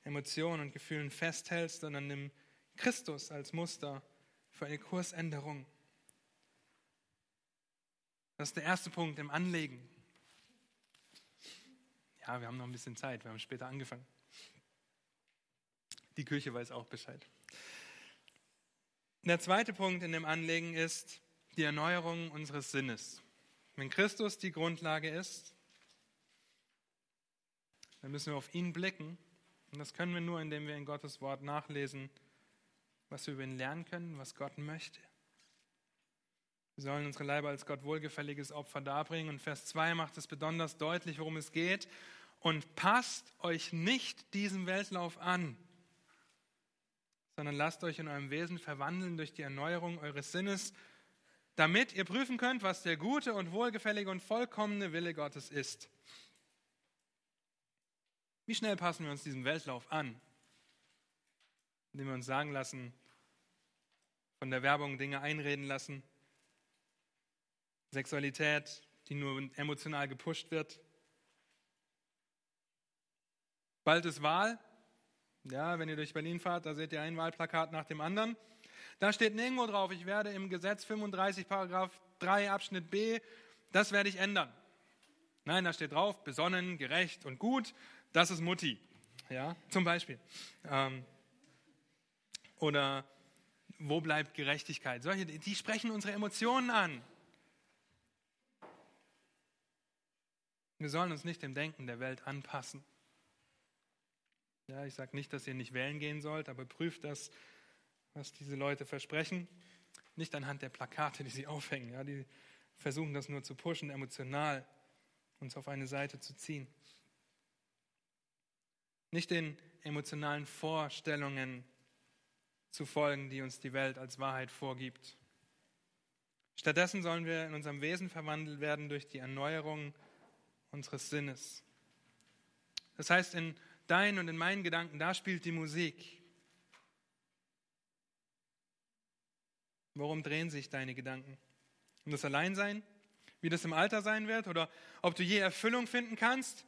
Emotionen und Gefühlen festhältst, sondern nimm Christus als Muster für eine Kursänderung. Das ist der erste Punkt im Anlegen. Ja, wir haben noch ein bisschen Zeit, wir haben später angefangen. Die Kirche weiß auch Bescheid. Der zweite Punkt in dem Anlegen ist die Erneuerung unseres Sinnes. Wenn Christus die Grundlage ist, dann müssen wir auf ihn blicken. Und das können wir nur, indem wir in Gottes Wort nachlesen, was wir über ihn lernen können, was Gott möchte. Wir sollen unsere Leiber als Gott wohlgefälliges Opfer darbringen. Und Vers 2 macht es besonders deutlich, worum es geht. Und passt euch nicht diesem Weltlauf an, sondern lasst euch in eurem Wesen verwandeln durch die Erneuerung eures Sinnes, damit ihr prüfen könnt, was der gute und wohlgefällige und vollkommene Wille Gottes ist. Wie schnell passen wir uns diesem Weltlauf an? Indem wir uns sagen lassen, von der Werbung Dinge einreden lassen, Sexualität, die nur emotional gepusht wird. Bald ist Wahl. Ja, wenn ihr durch Berlin fahrt, da seht ihr ein Wahlplakat nach dem anderen. Da steht nirgendwo drauf, ich werde im Gesetz 35, Paragraph 3 Abschnitt B, das werde ich ändern. Nein, da steht drauf, besonnen, gerecht und gut, das ist Mutti. Ja, zum Beispiel. Ähm, oder wo bleibt Gerechtigkeit? Solche, die sprechen unsere Emotionen an. Wir sollen uns nicht dem Denken der Welt anpassen. Ja, ich sage nicht, dass ihr nicht wählen gehen sollt, aber prüft das, was diese Leute versprechen. Nicht anhand der Plakate, die sie aufhängen. Ja, die versuchen das nur zu pushen, emotional uns auf eine Seite zu ziehen. Nicht den emotionalen Vorstellungen zu folgen, die uns die Welt als Wahrheit vorgibt. Stattdessen sollen wir in unserem Wesen verwandelt werden durch die Erneuerung unseres Sinnes. Das heißt, in deinen und in meinen Gedanken, da spielt die Musik. Worum drehen sich deine Gedanken? Um das Alleinsein? Wie das im Alter sein wird? Oder ob du je Erfüllung finden kannst,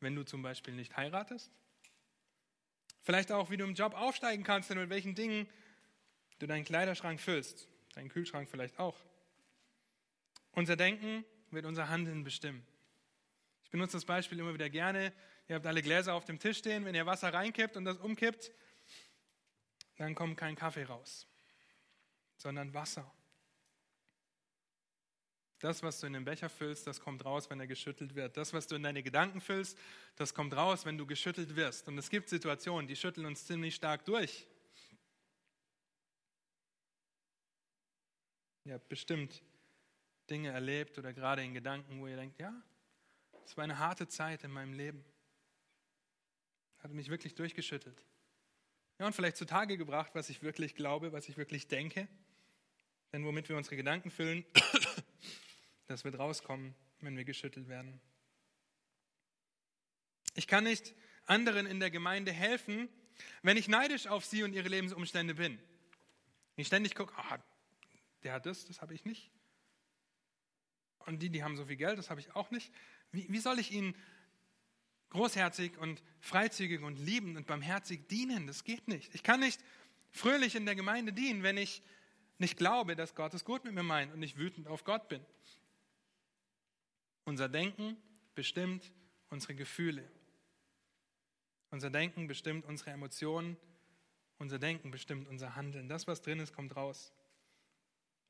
wenn du zum Beispiel nicht heiratest? Vielleicht auch, wie du im Job aufsteigen kannst und mit welchen Dingen du deinen Kleiderschrank füllst. Deinen Kühlschrank vielleicht auch. Unser Denken wird unser Handeln bestimmen. Ich benutze das Beispiel immer wieder gerne. Ihr habt alle Gläser auf dem Tisch stehen. Wenn ihr Wasser reinkippt und das umkippt, dann kommt kein Kaffee raus, sondern Wasser. Das, was du in den Becher füllst, das kommt raus, wenn er geschüttelt wird. Das, was du in deine Gedanken füllst, das kommt raus, wenn du geschüttelt wirst. Und es gibt Situationen, die schütteln uns ziemlich stark durch. Ihr habt bestimmt Dinge erlebt oder gerade in Gedanken, wo ihr denkt, ja, es war eine harte Zeit in meinem Leben. Hat mich wirklich durchgeschüttelt. Ja, und vielleicht zutage gebracht, was ich wirklich glaube, was ich wirklich denke. Denn womit wir unsere Gedanken füllen, das wird rauskommen, wenn wir geschüttelt werden. Ich kann nicht anderen in der Gemeinde helfen, wenn ich neidisch auf sie und ihre Lebensumstände bin. Ich ständig gucke, ah, der hat das, das habe ich nicht. Und die, die haben so viel Geld, das habe ich auch nicht. Wie, wie soll ich ihnen großherzig und freizügig und liebend und barmherzig dienen? Das geht nicht. Ich kann nicht fröhlich in der Gemeinde dienen, wenn ich nicht glaube, dass Gott es gut mit mir meint und ich wütend auf Gott bin. Unser Denken bestimmt unsere Gefühle. Unser Denken bestimmt unsere Emotionen. Unser Denken bestimmt unser Handeln. Das, was drin ist, kommt raus.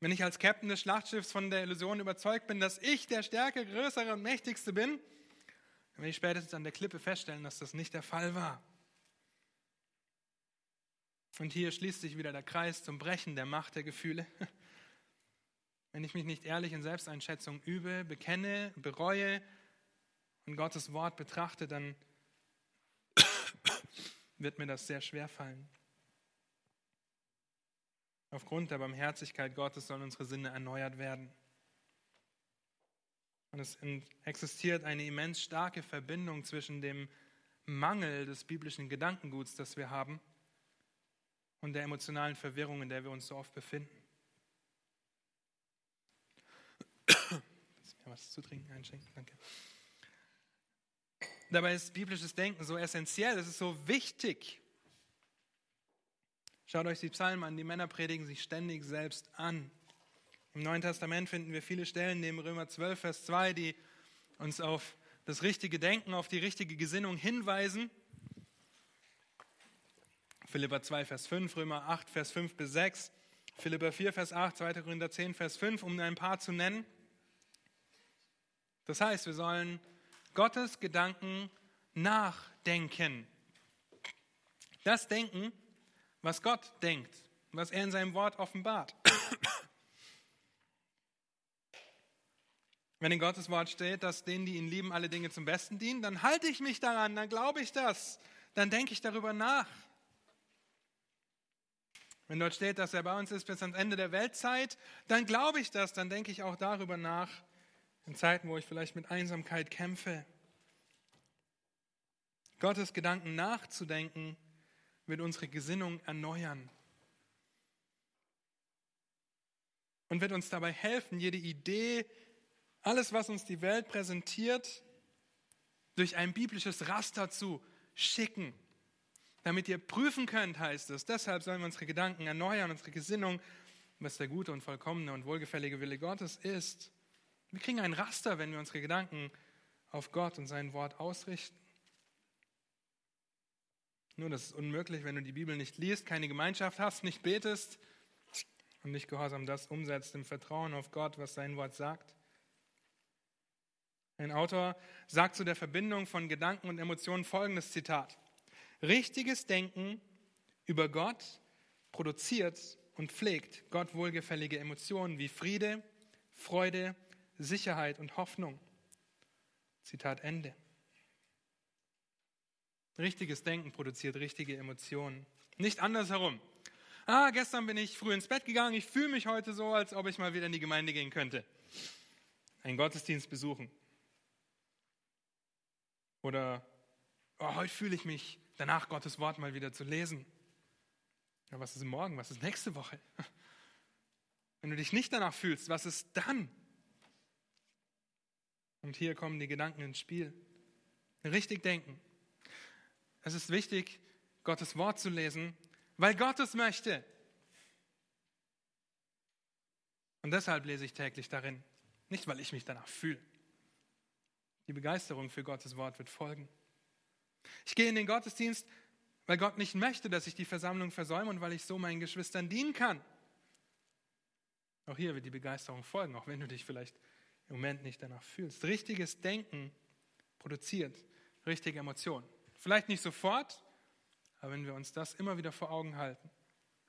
Wenn ich als Captain des Schlachtschiffs von der Illusion überzeugt bin, dass ich der Stärke, Größere und Mächtigste bin, dann werde ich spätestens an der Klippe feststellen, dass das nicht der Fall war. Und hier schließt sich wieder der Kreis zum Brechen der Macht der Gefühle. Wenn ich mich nicht ehrlich in Selbsteinschätzung übe, bekenne, bereue und Gottes Wort betrachte, dann wird mir das sehr schwer fallen. Aufgrund der Barmherzigkeit Gottes sollen unsere Sinne erneuert werden. Und es existiert eine immens starke Verbindung zwischen dem Mangel des biblischen Gedankenguts, das wir haben, und der emotionalen Verwirrung, in der wir uns so oft befinden. Lass mir was zu trinken einschenken, danke. Dabei ist biblisches Denken so essentiell, es ist so wichtig. Schaut euch die Psalmen an, die Männer predigen sich ständig selbst an. Im Neuen Testament finden wir viele Stellen neben Römer 12, Vers 2, die uns auf das richtige Denken, auf die richtige Gesinnung hinweisen. Philippa 2, Vers 5, Römer 8, Vers 5 bis 6, Philippa 4, Vers 8, 2. Korinther 10, Vers 5, um ein paar zu nennen. Das heißt, wir sollen Gottes Gedanken nachdenken. Das Denken, was Gott denkt, was er in seinem Wort offenbart. Wenn in Gottes Wort steht, dass denen, die ihn lieben, alle Dinge zum Besten dienen, dann halte ich mich daran, dann glaube ich das, dann denke ich darüber nach. Wenn dort steht, dass er bei uns ist bis ans Ende der Weltzeit, dann glaube ich das, dann denke ich auch darüber nach, in Zeiten, wo ich vielleicht mit Einsamkeit kämpfe. Gottes Gedanken nachzudenken, wird unsere Gesinnung erneuern und wird uns dabei helfen, jede Idee, alles, was uns die Welt präsentiert, durch ein biblisches Raster zu schicken, damit ihr prüfen könnt, heißt es. Deshalb sollen wir unsere Gedanken erneuern, unsere Gesinnung, was der gute und vollkommene und wohlgefällige Wille Gottes ist. Wir kriegen ein Raster, wenn wir unsere Gedanken auf Gott und sein Wort ausrichten. Nur, das ist unmöglich, wenn du die Bibel nicht liest, keine Gemeinschaft hast, nicht betest und nicht gehorsam das umsetzt im Vertrauen auf Gott, was sein Wort sagt. Ein Autor sagt zu der Verbindung von Gedanken und Emotionen folgendes Zitat. Richtiges Denken über Gott produziert und pflegt Gott wohlgefällige Emotionen wie Friede, Freude, Sicherheit und Hoffnung. Zitat Ende. Richtiges Denken produziert richtige Emotionen. Nicht andersherum. Ah, gestern bin ich früh ins Bett gegangen, ich fühle mich heute so, als ob ich mal wieder in die Gemeinde gehen könnte. Einen Gottesdienst besuchen. Oder oh, heute fühle ich mich danach, Gottes Wort mal wieder zu lesen. Ja, was ist morgen? Was ist nächste Woche? Wenn du dich nicht danach fühlst, was ist dann? Und hier kommen die Gedanken ins Spiel. Richtig denken. Es ist wichtig, Gottes Wort zu lesen, weil Gott es möchte. Und deshalb lese ich täglich darin, nicht weil ich mich danach fühle. Die Begeisterung für Gottes Wort wird folgen. Ich gehe in den Gottesdienst, weil Gott nicht möchte, dass ich die Versammlung versäume und weil ich so meinen Geschwistern dienen kann. Auch hier wird die Begeisterung folgen, auch wenn du dich vielleicht im Moment nicht danach fühlst. Richtiges Denken produziert richtige Emotionen. Vielleicht nicht sofort, aber wenn wir uns das immer wieder vor Augen halten,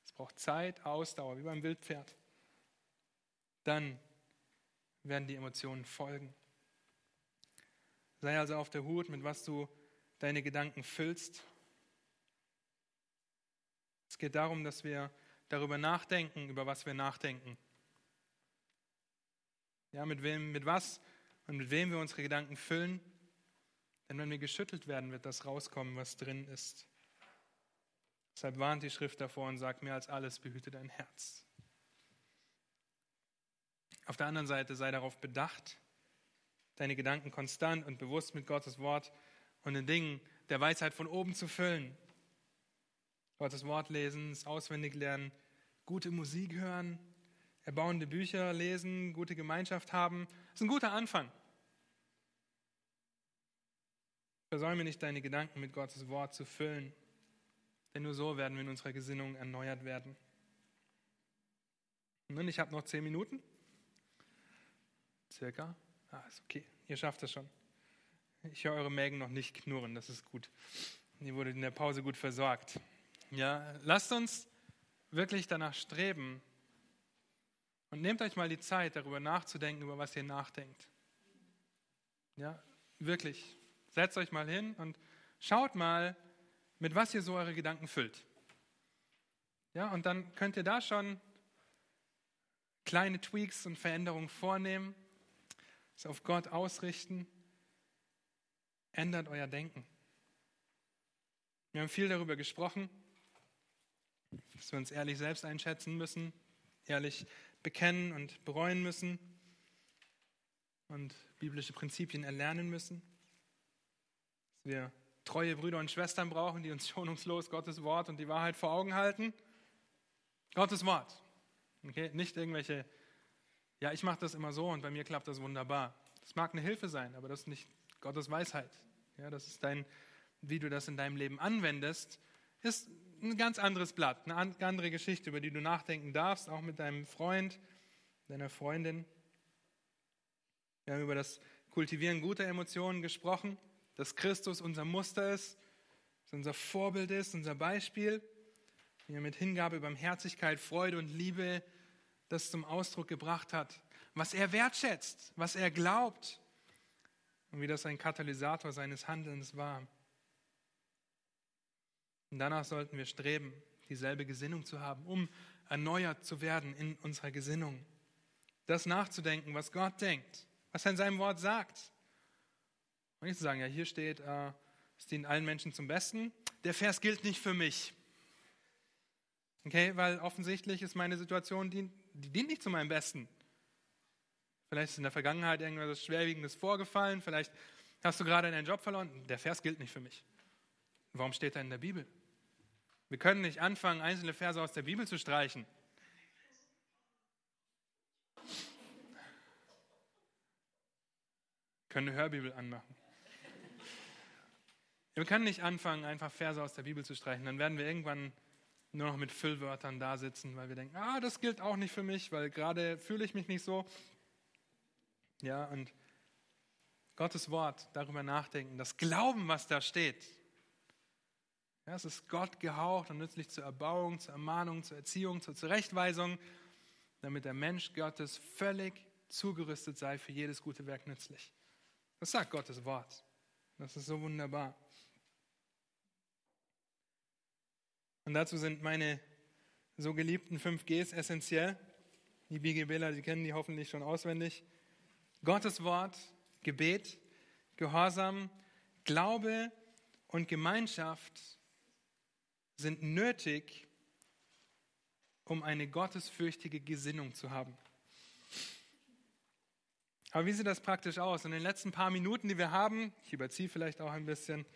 es braucht Zeit, Ausdauer, wie beim Wildpferd, dann werden die Emotionen folgen. Sei also auf der Hut, mit was du deine Gedanken füllst. Es geht darum, dass wir darüber nachdenken, über was wir nachdenken. Ja, mit wem, mit was und mit wem wir unsere Gedanken füllen. Denn wenn wir geschüttelt werden, wird das rauskommen, was drin ist. Deshalb warnt die Schrift davor und sagt mehr als alles, behüte dein Herz. Auf der anderen Seite sei darauf bedacht, deine Gedanken konstant und bewusst mit Gottes Wort und den Dingen der Weisheit von oben zu füllen. Gottes Wort lesen, es auswendig lernen, gute Musik hören, erbauende Bücher lesen, gute Gemeinschaft haben. Das ist ein guter Anfang. Versäume nicht, deine Gedanken mit Gottes Wort zu füllen, denn nur so werden wir in unserer Gesinnung erneuert werden. Und ich habe noch zehn Minuten. Circa. Ah, ist okay. Ihr schafft es schon. Ich höre eure Mägen noch nicht knurren, das ist gut. Ihr wurde in der Pause gut versorgt. Ja, lasst uns wirklich danach streben und nehmt euch mal die Zeit, darüber nachzudenken, über was ihr nachdenkt. Ja, wirklich. Setzt euch mal hin und schaut mal, mit was ihr so eure Gedanken füllt. Ja, und dann könnt ihr da schon kleine Tweaks und Veränderungen vornehmen, es auf Gott ausrichten. Ändert euer Denken. Wir haben viel darüber gesprochen dass wir uns ehrlich selbst einschätzen müssen, ehrlich bekennen und bereuen müssen und biblische Prinzipien erlernen müssen. Dass wir treue Brüder und Schwestern brauchen, die uns schonungslos Gottes Wort und die Wahrheit vor Augen halten. Gottes Wort. Okay? Nicht irgendwelche, ja, ich mache das immer so und bei mir klappt das wunderbar. Das mag eine Hilfe sein, aber das ist nicht Gottes Weisheit. Ja, das ist dein, wie du das in deinem Leben anwendest, ist ein ganz anderes Blatt, eine andere Geschichte, über die du nachdenken darfst, auch mit deinem Freund, deiner Freundin. Wir haben über das Kultivieren guter Emotionen gesprochen, dass Christus unser Muster ist, dass unser Vorbild ist, unser Beispiel, wie er mit Hingabe, Barmherzigkeit, Freude und Liebe das zum Ausdruck gebracht hat, was er wertschätzt, was er glaubt und wie das ein Katalysator seines Handelns war. Und danach sollten wir streben, dieselbe Gesinnung zu haben, um erneuert zu werden in unserer Gesinnung. Das nachzudenken, was Gott denkt, was er in seinem Wort sagt. Und nicht zu sagen, ja, hier steht, äh, es dient allen Menschen zum Besten. Der Vers gilt nicht für mich. Okay, weil offensichtlich ist meine Situation, die, die dient nicht zu meinem Besten. Vielleicht ist in der Vergangenheit irgendwas Schwerwiegendes vorgefallen, vielleicht hast du gerade deinen Job verloren. Der Vers gilt nicht für mich. Warum steht er in der Bibel? Wir können nicht anfangen, einzelne Verse aus der Bibel zu streichen. Wir können eine Hörbibel anmachen. Wir können nicht anfangen, einfach Verse aus der Bibel zu streichen. Dann werden wir irgendwann nur noch mit Füllwörtern da sitzen, weil wir denken, ah, das gilt auch nicht für mich, weil gerade fühle ich mich nicht so. Ja, und Gottes Wort darüber nachdenken, das Glauben, was da steht, ja, es ist Gott gehaucht und nützlich zur Erbauung, zur Ermahnung, zur Erziehung, zur Zurechtweisung, damit der Mensch Gottes völlig zugerüstet sei für jedes gute Werk nützlich. Das sagt Gottes Wort. Das ist so wunderbar. Und dazu sind meine so geliebten 5Gs essentiell. Die BGBler, die kennen die hoffentlich schon auswendig. Gottes Wort, Gebet, Gehorsam, Glaube und Gemeinschaft sind nötig, um eine gottesfürchtige Gesinnung zu haben. Aber wie sieht das praktisch aus? In den letzten paar Minuten, die wir haben, ich überziehe vielleicht auch ein bisschen,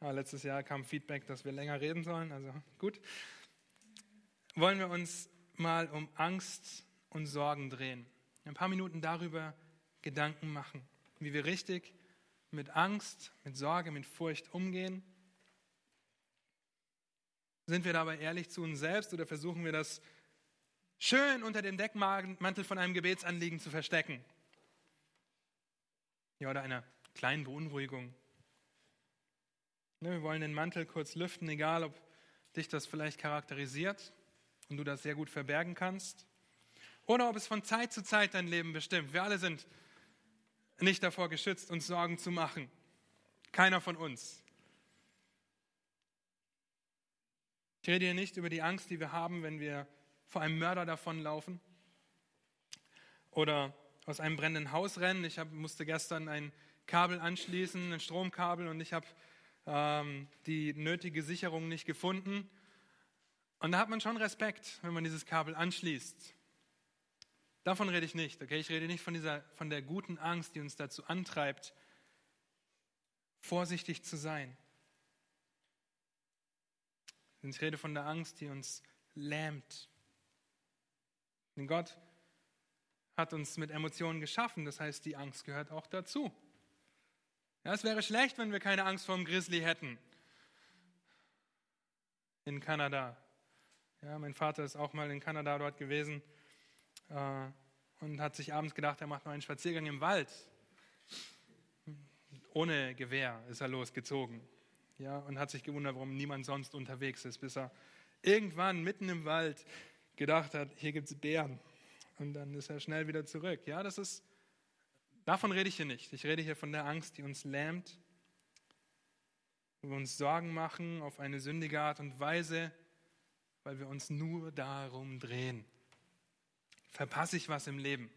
aber letztes Jahr kam Feedback, dass wir länger reden sollen, also gut, wollen wir uns mal um Angst und Sorgen drehen. Ein paar Minuten darüber Gedanken machen, wie wir richtig mit Angst, mit Sorge, mit Furcht umgehen sind wir dabei ehrlich zu uns selbst oder versuchen wir das schön unter dem Deckmantel von einem Gebetsanliegen zu verstecken? Ja, oder einer kleinen Beunruhigung. Ne, wir wollen den Mantel kurz lüften, egal ob dich das vielleicht charakterisiert und du das sehr gut verbergen kannst. Oder ob es von Zeit zu Zeit dein Leben bestimmt. Wir alle sind nicht davor geschützt, uns Sorgen zu machen. Keiner von uns. Ich rede hier nicht über die Angst, die wir haben, wenn wir vor einem Mörder davonlaufen oder aus einem brennenden Haus rennen. Ich hab, musste gestern ein Kabel anschließen, ein Stromkabel, und ich habe ähm, die nötige Sicherung nicht gefunden. Und da hat man schon Respekt, wenn man dieses Kabel anschließt. Davon rede ich nicht, okay? Ich rede nicht von, dieser, von der guten Angst, die uns dazu antreibt, vorsichtig zu sein. Ich rede von der Angst, die uns lähmt. Denn Gott hat uns mit Emotionen geschaffen, das heißt, die Angst gehört auch dazu. Ja, es wäre schlecht, wenn wir keine Angst vor dem Grizzly hätten. In Kanada. Ja, mein Vater ist auch mal in Kanada dort gewesen äh, und hat sich abends gedacht, er macht noch einen Spaziergang im Wald. Ohne Gewehr ist er losgezogen. Ja, und hat sich gewundert, warum niemand sonst unterwegs ist, bis er irgendwann mitten im Wald gedacht hat, hier gibt es Bären. Und dann ist er schnell wieder zurück. Ja, das ist, davon rede ich hier nicht. Ich rede hier von der Angst, die uns lähmt, wo wir uns Sorgen machen auf eine sündige Art und Weise, weil wir uns nur darum drehen. Verpasse ich was im Leben?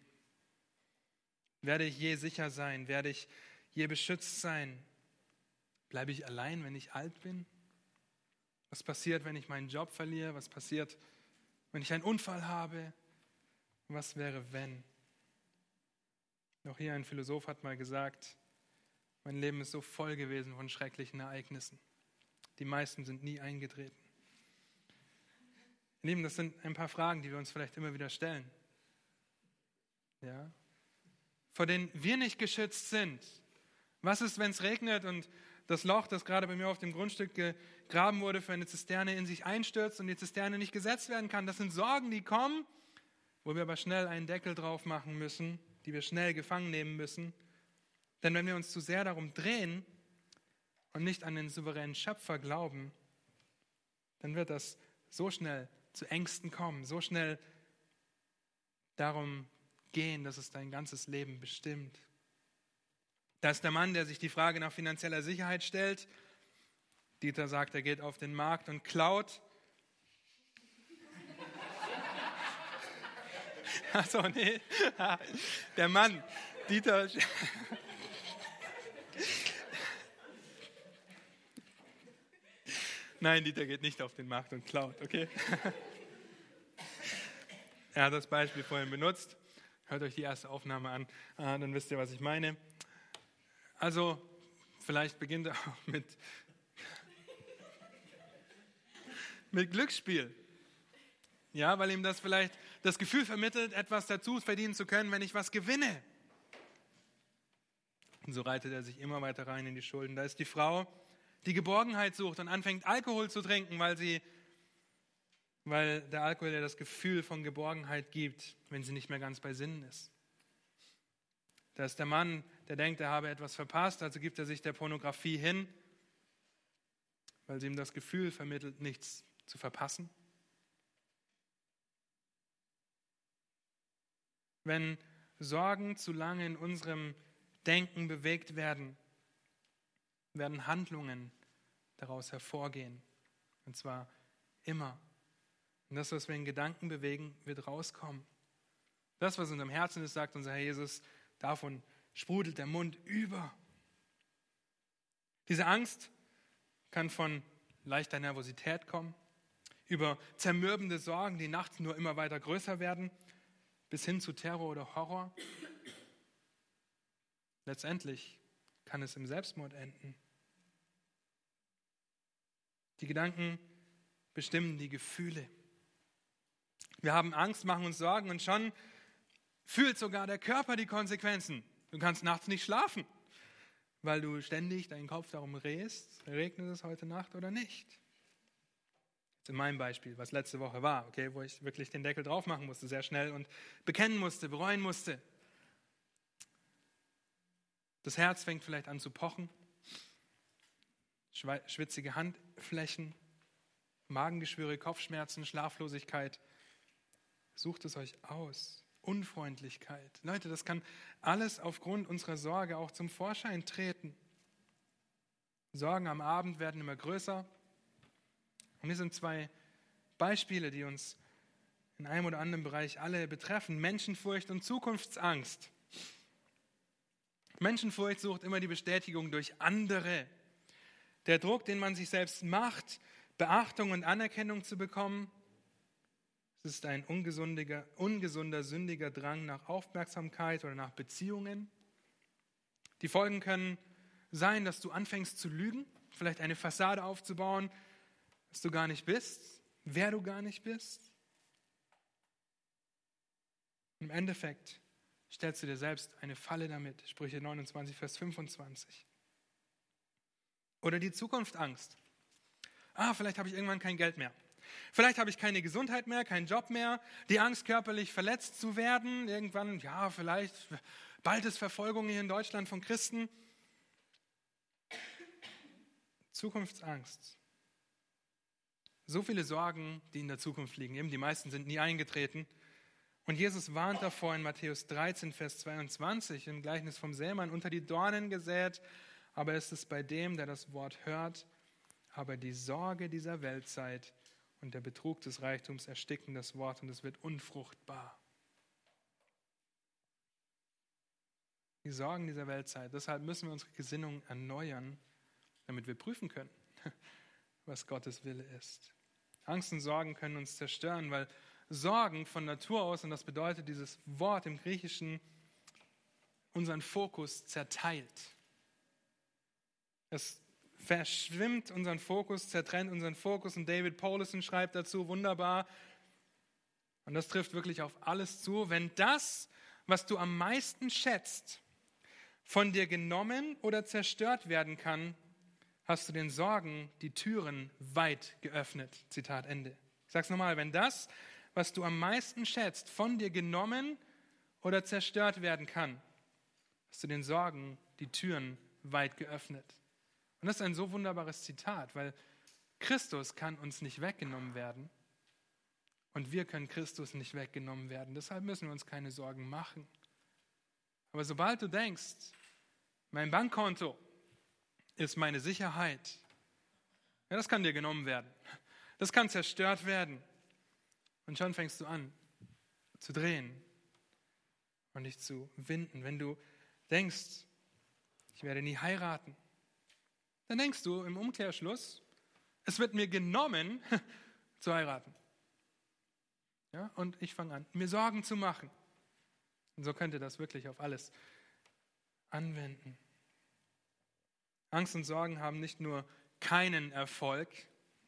Werde ich je sicher sein? Werde ich je beschützt sein? Bleibe ich allein, wenn ich alt bin? Was passiert, wenn ich meinen Job verliere? Was passiert, wenn ich einen Unfall habe? Was wäre, wenn? Noch hier ein Philosoph hat mal gesagt, mein Leben ist so voll gewesen von schrecklichen Ereignissen. Die meisten sind nie eingetreten. Lieben, das sind ein paar Fragen, die wir uns vielleicht immer wieder stellen. Ja? Vor denen wir nicht geschützt sind. Was ist, wenn es regnet und das Loch, das gerade bei mir auf dem Grundstück gegraben wurde, für eine Zisterne in sich einstürzt und die Zisterne nicht gesetzt werden kann? Das sind Sorgen, die kommen, wo wir aber schnell einen Deckel drauf machen müssen, die wir schnell gefangen nehmen müssen. Denn wenn wir uns zu sehr darum drehen und nicht an den souveränen Schöpfer glauben, dann wird das so schnell zu Ängsten kommen, so schnell darum gehen, dass es dein ganzes Leben bestimmt. Da ist der Mann, der sich die Frage nach finanzieller Sicherheit stellt. Dieter sagt, er geht auf den Markt und klaut. Achso, nee. Der Mann, Dieter. Nein, Dieter geht nicht auf den Markt und klaut, okay? er hat das Beispiel vorhin benutzt. Hört euch die erste Aufnahme an, ah, dann wisst ihr, was ich meine. Also, vielleicht beginnt er auch mit, mit Glücksspiel. Ja, weil ihm das vielleicht das Gefühl vermittelt, etwas dazu verdienen zu können, wenn ich was gewinne. Und so reitet er sich immer weiter rein in die Schulden. Da ist die Frau, die Geborgenheit sucht und anfängt Alkohol zu trinken, weil sie weil der Alkohol ja das Gefühl von Geborgenheit gibt, wenn sie nicht mehr ganz bei Sinnen ist. Da ist der Mann, der denkt, er habe etwas verpasst, also gibt er sich der Pornografie hin, weil sie ihm das Gefühl vermittelt, nichts zu verpassen. Wenn Sorgen zu lange in unserem Denken bewegt werden, werden Handlungen daraus hervorgehen. Und zwar immer. Und das, was wir in Gedanken bewegen, wird rauskommen. Das, was in unserem Herzen ist, sagt unser Herr Jesus, davon sprudelt der Mund über. Diese Angst kann von leichter Nervosität kommen, über zermürbende Sorgen, die nachts nur immer weiter größer werden, bis hin zu Terror oder Horror. Letztendlich kann es im Selbstmord enden. Die Gedanken bestimmen die Gefühle. Wir haben Angst, machen uns Sorgen und schon fühlt sogar der Körper die Konsequenzen. Du kannst nachts nicht schlafen, weil du ständig deinen Kopf darum drehst, regnet es heute Nacht oder nicht. In meinem Beispiel, was letzte Woche war, okay, wo ich wirklich den Deckel drauf machen musste, sehr schnell und bekennen musste, bereuen musste. Das Herz fängt vielleicht an zu pochen, schwitzige Handflächen, Magengeschwüre, Kopfschmerzen, Schlaflosigkeit. Sucht es euch aus. Unfreundlichkeit. Leute, das kann alles aufgrund unserer Sorge auch zum Vorschein treten. Sorgen am Abend werden immer größer. Und hier sind zwei Beispiele, die uns in einem oder anderen Bereich alle betreffen. Menschenfurcht und Zukunftsangst. Menschenfurcht sucht immer die Bestätigung durch andere. Der Druck, den man sich selbst macht, Beachtung und Anerkennung zu bekommen, Es ist ein ungesunder, ungesunder, sündiger Drang nach Aufmerksamkeit oder nach Beziehungen. Die Folgen können sein, dass du anfängst zu lügen, vielleicht eine Fassade aufzubauen, dass du gar nicht bist, wer du gar nicht bist. Im Endeffekt stellst du dir selbst eine Falle damit. Sprüche 29, Vers 25. Oder die Zukunftsangst. Ah, vielleicht habe ich irgendwann kein Geld mehr. Vielleicht habe ich keine Gesundheit mehr, keinen Job mehr, die Angst, körperlich verletzt zu werden. Irgendwann, ja, vielleicht bald ist Verfolgung hier in Deutschland von Christen. Zukunftsangst. So viele Sorgen, die in der Zukunft liegen. Eben die meisten sind nie eingetreten. Und Jesus warnt davor in Matthäus 13, Vers 22 im Gleichnis vom Sämann, unter die Dornen gesät, aber es ist bei dem, der das Wort hört, aber die Sorge dieser Weltzeit und der Betrug des Reichtums ersticken das Wort und es wird unfruchtbar. Die Sorgen dieser Weltzeit. Deshalb müssen wir unsere Gesinnung erneuern, damit wir prüfen können, was Gottes Wille ist. Angst und Sorgen können uns zerstören, weil Sorgen von Natur aus, und das bedeutet dieses Wort im Griechischen, unseren Fokus zerteilt. Es verschwimmt unseren Fokus, zertrennt unseren Fokus. Und David Paulison schreibt dazu wunderbar, und das trifft wirklich auf alles zu, wenn das, was du am meisten schätzt, von dir genommen oder zerstört werden kann, hast du den Sorgen die Türen weit geöffnet. Zitat Ende. Ich sage es nochmal, wenn das, was du am meisten schätzt, von dir genommen oder zerstört werden kann, hast du den Sorgen die Türen weit geöffnet. Und das ist ein so wunderbares Zitat, weil Christus kann uns nicht weggenommen werden und wir können Christus nicht weggenommen werden. Deshalb müssen wir uns keine Sorgen machen. Aber sobald du denkst, mein Bankkonto ist meine Sicherheit, ja, das kann dir genommen werden. Das kann zerstört werden. Und schon fängst du an zu drehen und dich zu winden. Wenn du denkst, ich werde nie heiraten, dann denkst du im Umkehrschluss, es wird mir genommen, zu heiraten. Ja, und ich fange an, mir Sorgen zu machen. Und so könnt ihr das wirklich auf alles anwenden. Angst und Sorgen haben nicht nur keinen Erfolg,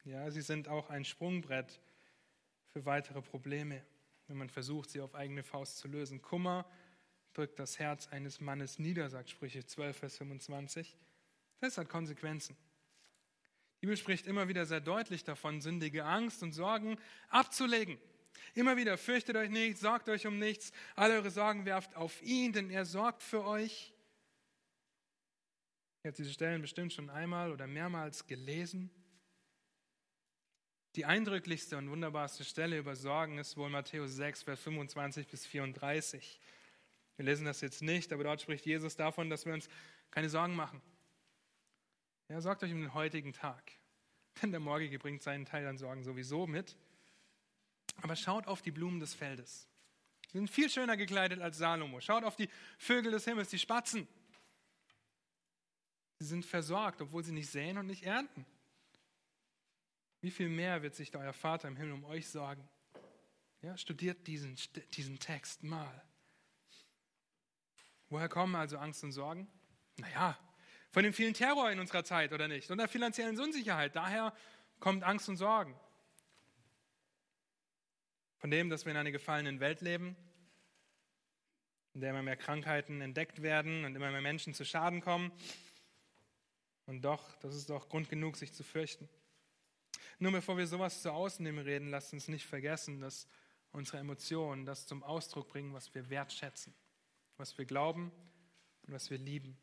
ja, sie sind auch ein Sprungbrett für weitere Probleme, wenn man versucht, sie auf eigene Faust zu lösen. Kummer drückt das Herz eines Mannes nieder, sagt Sprüche 12, Vers 25. Das hat Konsequenzen. Die Bibel spricht immer wieder sehr deutlich davon, sündige Angst und Sorgen abzulegen. Immer wieder, fürchtet euch nicht, sorgt euch um nichts, alle eure Sorgen werft auf ihn, denn er sorgt für euch. Ihr habt diese Stellen bestimmt schon einmal oder mehrmals gelesen. Die eindrücklichste und wunderbarste Stelle über Sorgen ist wohl Matthäus 6, Vers 25 bis 34. Wir lesen das jetzt nicht, aber dort spricht Jesus davon, dass wir uns keine Sorgen machen. Ja, sorgt euch um den heutigen Tag. Denn der Morgige bringt seinen Teil an Sorgen sowieso mit. Aber schaut auf die Blumen des Feldes. Sie sind viel schöner gekleidet als Salomo. Schaut auf die Vögel des Himmels, die Spatzen. Sie sind versorgt, obwohl sie nicht säen und nicht ernten. Wie viel mehr wird sich euer Vater im Himmel um euch sorgen? Ja, studiert diesen, diesen Text mal. Woher kommen also Angst und Sorgen? Naja, von dem vielen Terror in unserer Zeit, oder nicht? Und der finanziellen Unsicherheit. Daher kommt Angst und Sorgen. Von dem, dass wir in einer gefallenen Welt leben, in der immer mehr Krankheiten entdeckt werden und immer mehr Menschen zu Schaden kommen. Und doch, das ist doch Grund genug, sich zu fürchten. Nur bevor wir sowas zu Ausnehmen reden, lasst uns nicht vergessen, dass unsere Emotionen das zum Ausdruck bringen, was wir wertschätzen, was wir glauben und was wir lieben.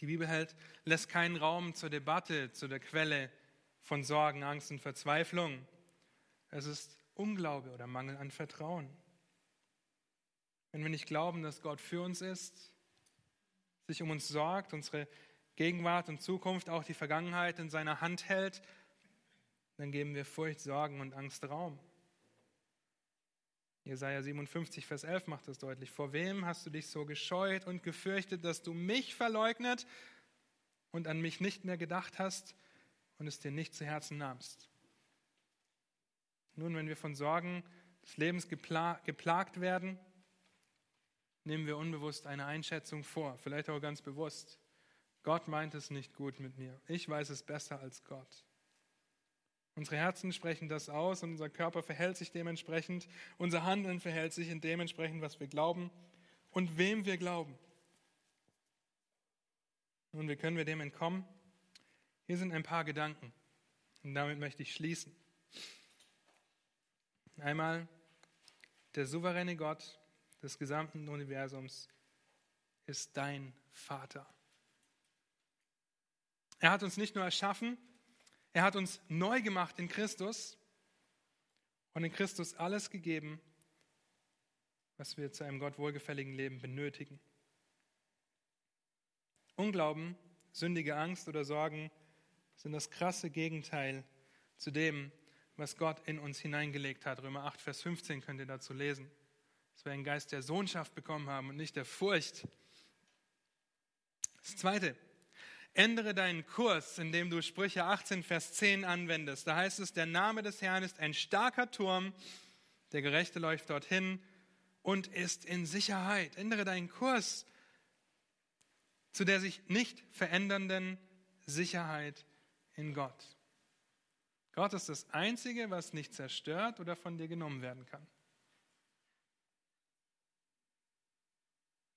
Die Bibel hält, lässt keinen Raum zur Debatte, zu der Quelle von Sorgen, Angst und Verzweiflung. Es ist Unglaube oder Mangel an Vertrauen. Wenn wir nicht glauben, dass Gott für uns ist, sich um uns sorgt, unsere Gegenwart und Zukunft, auch die Vergangenheit in seiner Hand hält, dann geben wir Furcht, Sorgen und Angst Raum. Jesaja 57, Vers 11 macht das deutlich. Vor wem hast du dich so gescheut und gefürchtet, dass du mich verleugnet und an mich nicht mehr gedacht hast und es dir nicht zu Herzen nahmst? Nun, wenn wir von Sorgen des Lebens geplagt werden, nehmen wir unbewusst eine Einschätzung vor, vielleicht auch ganz bewusst. Gott meint es nicht gut mit mir. Ich weiß es besser als Gott. Unsere Herzen sprechen das aus und unser Körper verhält sich dementsprechend. Unser Handeln verhält sich in dementsprechend, was wir glauben und wem wir glauben. Nun, wie können wir dem entkommen? Hier sind ein paar Gedanken und damit möchte ich schließen. Einmal, der souveräne Gott des gesamten Universums ist dein Vater. Er hat uns nicht nur erschaffen, er hat uns neu gemacht in Christus und in Christus alles gegeben, was wir zu einem Gott wohlgefälligen Leben benötigen. Unglauben, sündige Angst oder Sorgen sind das krasse Gegenteil zu dem, was Gott in uns hineingelegt hat. Römer 8, Vers 15 könnt ihr dazu lesen. Dass wir einen Geist der Sohnschaft bekommen haben und nicht der Furcht. Das Zweite, ändere deinen Kurs, indem du Sprüche 18, Vers 10 anwendest. Da heißt es, der Name des Herrn ist ein starker Turm, der Gerechte läuft dorthin und ist in Sicherheit. Ändere deinen Kurs zu der sich nicht verändernden Sicherheit in Gott. Gott ist das Einzige, was nicht zerstört oder von dir genommen werden kann.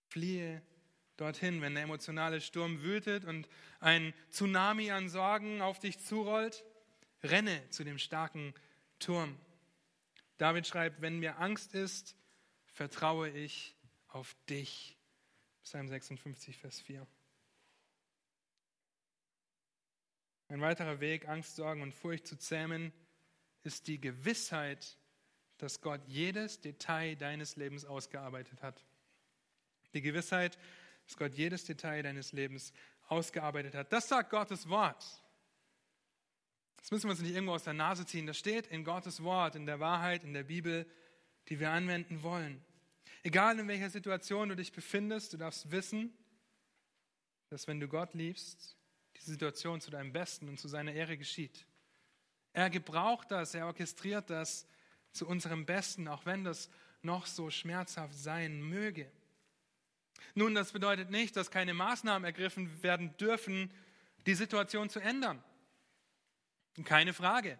Fliehe dorthin, wenn der emotionale Sturm wütet und ein Tsunami an Sorgen auf dich zurollt. Renne zu dem starken Turm. David schreibt, wenn mir Angst ist, vertraue ich auf dich. Psalm 56, Vers 4. Ein weiterer Weg, Angst, Sorgen und Furcht zu zähmen, ist die Gewissheit, dass Gott jedes Detail deines Lebens ausgearbeitet hat. Die Gewissheit, dass Gott jedes Detail deines Lebens ausgearbeitet hat. Das sagt Gottes Wort. Das müssen wir uns nicht irgendwo aus der Nase ziehen. Das steht in Gottes Wort, in der Wahrheit, in der Bibel, die wir anwenden wollen. Egal in welcher Situation du dich befindest, du darfst wissen, dass wenn du Gott liebst, diese Situation zu deinem Besten und zu seiner Ehre geschieht. Er gebraucht das, er orchestriert das zu unserem Besten, auch wenn das noch so schmerzhaft sein möge. Nun, das bedeutet nicht, dass keine Maßnahmen ergriffen werden dürfen, die Situation zu ändern. Keine Frage.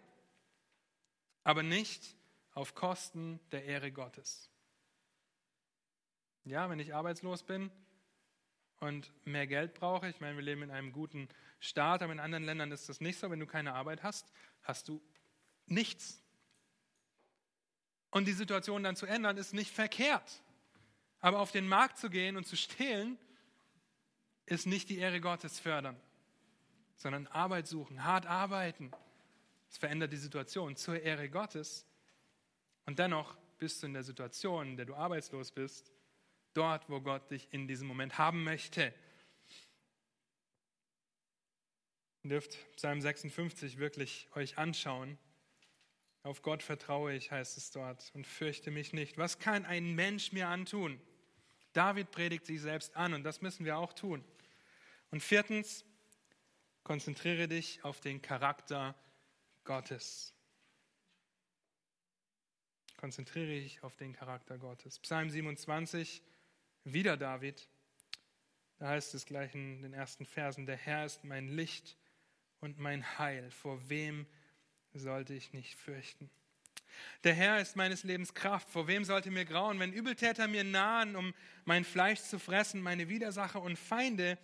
Aber nicht auf Kosten der Ehre Gottes. Ja, wenn ich arbeitslos bin und mehr Geld brauche, ich meine, wir leben in einem guten Staat, aber in anderen Ländern ist das nicht so. Wenn du keine Arbeit hast, hast du nichts. Und die Situation dann zu ändern, ist nicht verkehrt. Aber auf den Markt zu gehen und zu stehlen, ist nicht die Ehre Gottes fördern, sondern Arbeit suchen, hart arbeiten. Das verändert die Situation zur Ehre Gottes. Und dennoch bist du in der Situation, in der du arbeitslos bist, dort, wo Gott dich in diesem Moment haben möchte. Ihr dürft Psalm 56 wirklich euch anschauen. Auf Gott vertraue ich, heißt es dort, und fürchte mich nicht. Was kann ein Mensch mir antun? David predigt sich selbst an und das müssen wir auch tun. Und viertens, konzentriere dich auf den Charakter Gottes. Konzentriere dich auf den Charakter Gottes. Psalm 27, wieder David. Da heißt es gleich in den ersten Versen, der Herr ist mein Licht und mein Heil. Vor wem sollte ich nicht fürchten? Der Herr ist meines Lebens Kraft. Vor wem sollte mir grauen, wenn Übeltäter mir nahen, um mein Fleisch zu fressen, meine Widersacher und Feinde?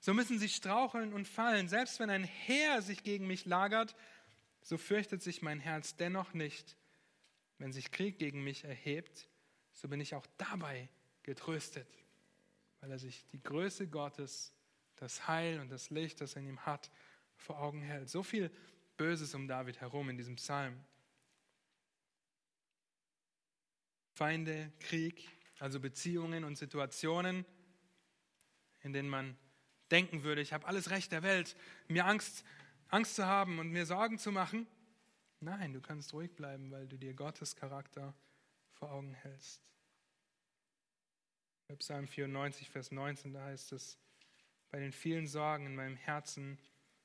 So müssen sie straucheln und fallen. Selbst wenn ein Heer sich gegen mich lagert, so fürchtet sich mein Herz dennoch nicht. Wenn sich Krieg gegen mich erhebt, so bin ich auch dabei getröstet, weil er sich die Größe Gottes, das Heil und das Licht, das er in ihm hat, vor Augen hält. So viel Böses um David herum in diesem Psalm. Feinde, Krieg, also Beziehungen und Situationen, in denen man denken würde, ich habe alles Recht der Welt, mir Angst, Angst zu haben und mir Sorgen zu machen. Nein, du kannst ruhig bleiben, weil du dir Gottes Charakter vor Augen hältst. Bei Psalm 94, Vers 19, da heißt es, bei den vielen Sorgen in meinem Herzen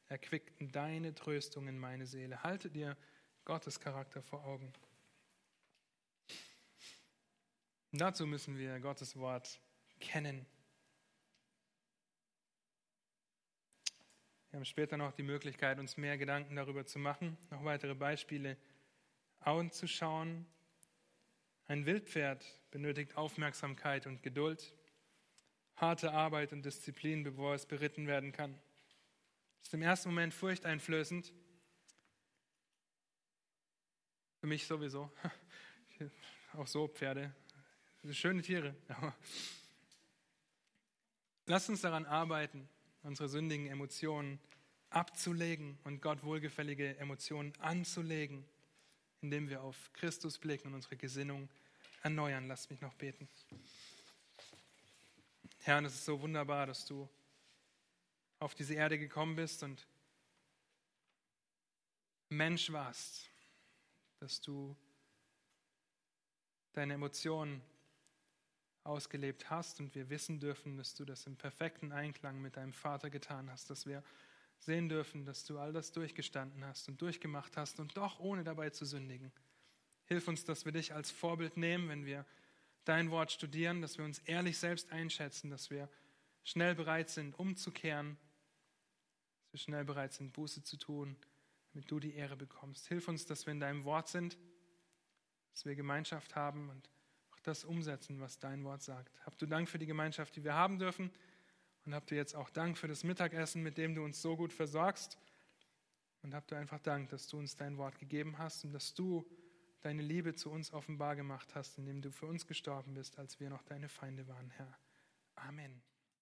erquickten deine Tröstung in meine Seele. Halte dir Gottes Charakter vor Augen. Dazu müssen wir Gottes Wort kennen. Wir haben später noch die Möglichkeit, uns mehr Gedanken darüber zu machen, noch weitere Beispiele anzuschauen. Ein Wildpferd benötigt Aufmerksamkeit und Geduld, harte Arbeit und Disziplin, bevor es beritten werden kann. Ist im ersten Moment furchteinflößend. Für mich sowieso. Auch so Pferde. Schöne Tiere. Lass uns daran arbeiten, unsere sündigen Emotionen abzulegen und Gott wohlgefällige Emotionen anzulegen, indem wir auf Christus blicken und unsere Gesinnung erneuern. Lass mich noch beten. Herr, es ist so wunderbar, dass du auf diese Erde gekommen bist und Mensch warst, dass du deine Emotionen ausgelebt hast und wir wissen dürfen, dass du das im perfekten Einklang mit deinem Vater getan hast, dass wir sehen dürfen, dass du all das durchgestanden hast und durchgemacht hast und doch ohne dabei zu sündigen. Hilf uns, dass wir dich als Vorbild nehmen, wenn wir dein Wort studieren, dass wir uns ehrlich selbst einschätzen, dass wir schnell bereit sind, umzukehren, dass wir schnell bereit sind, Buße zu tun, damit du die Ehre bekommst. Hilf uns, dass wir in deinem Wort sind, dass wir Gemeinschaft haben und das umsetzen, was dein Wort sagt. Habt du Dank für die Gemeinschaft, die wir haben dürfen. Und habt du jetzt auch Dank für das Mittagessen, mit dem du uns so gut versorgst. Und habt du einfach Dank, dass du uns dein Wort gegeben hast und dass du deine Liebe zu uns offenbar gemacht hast, indem du für uns gestorben bist, als wir noch deine Feinde waren, Herr. Amen.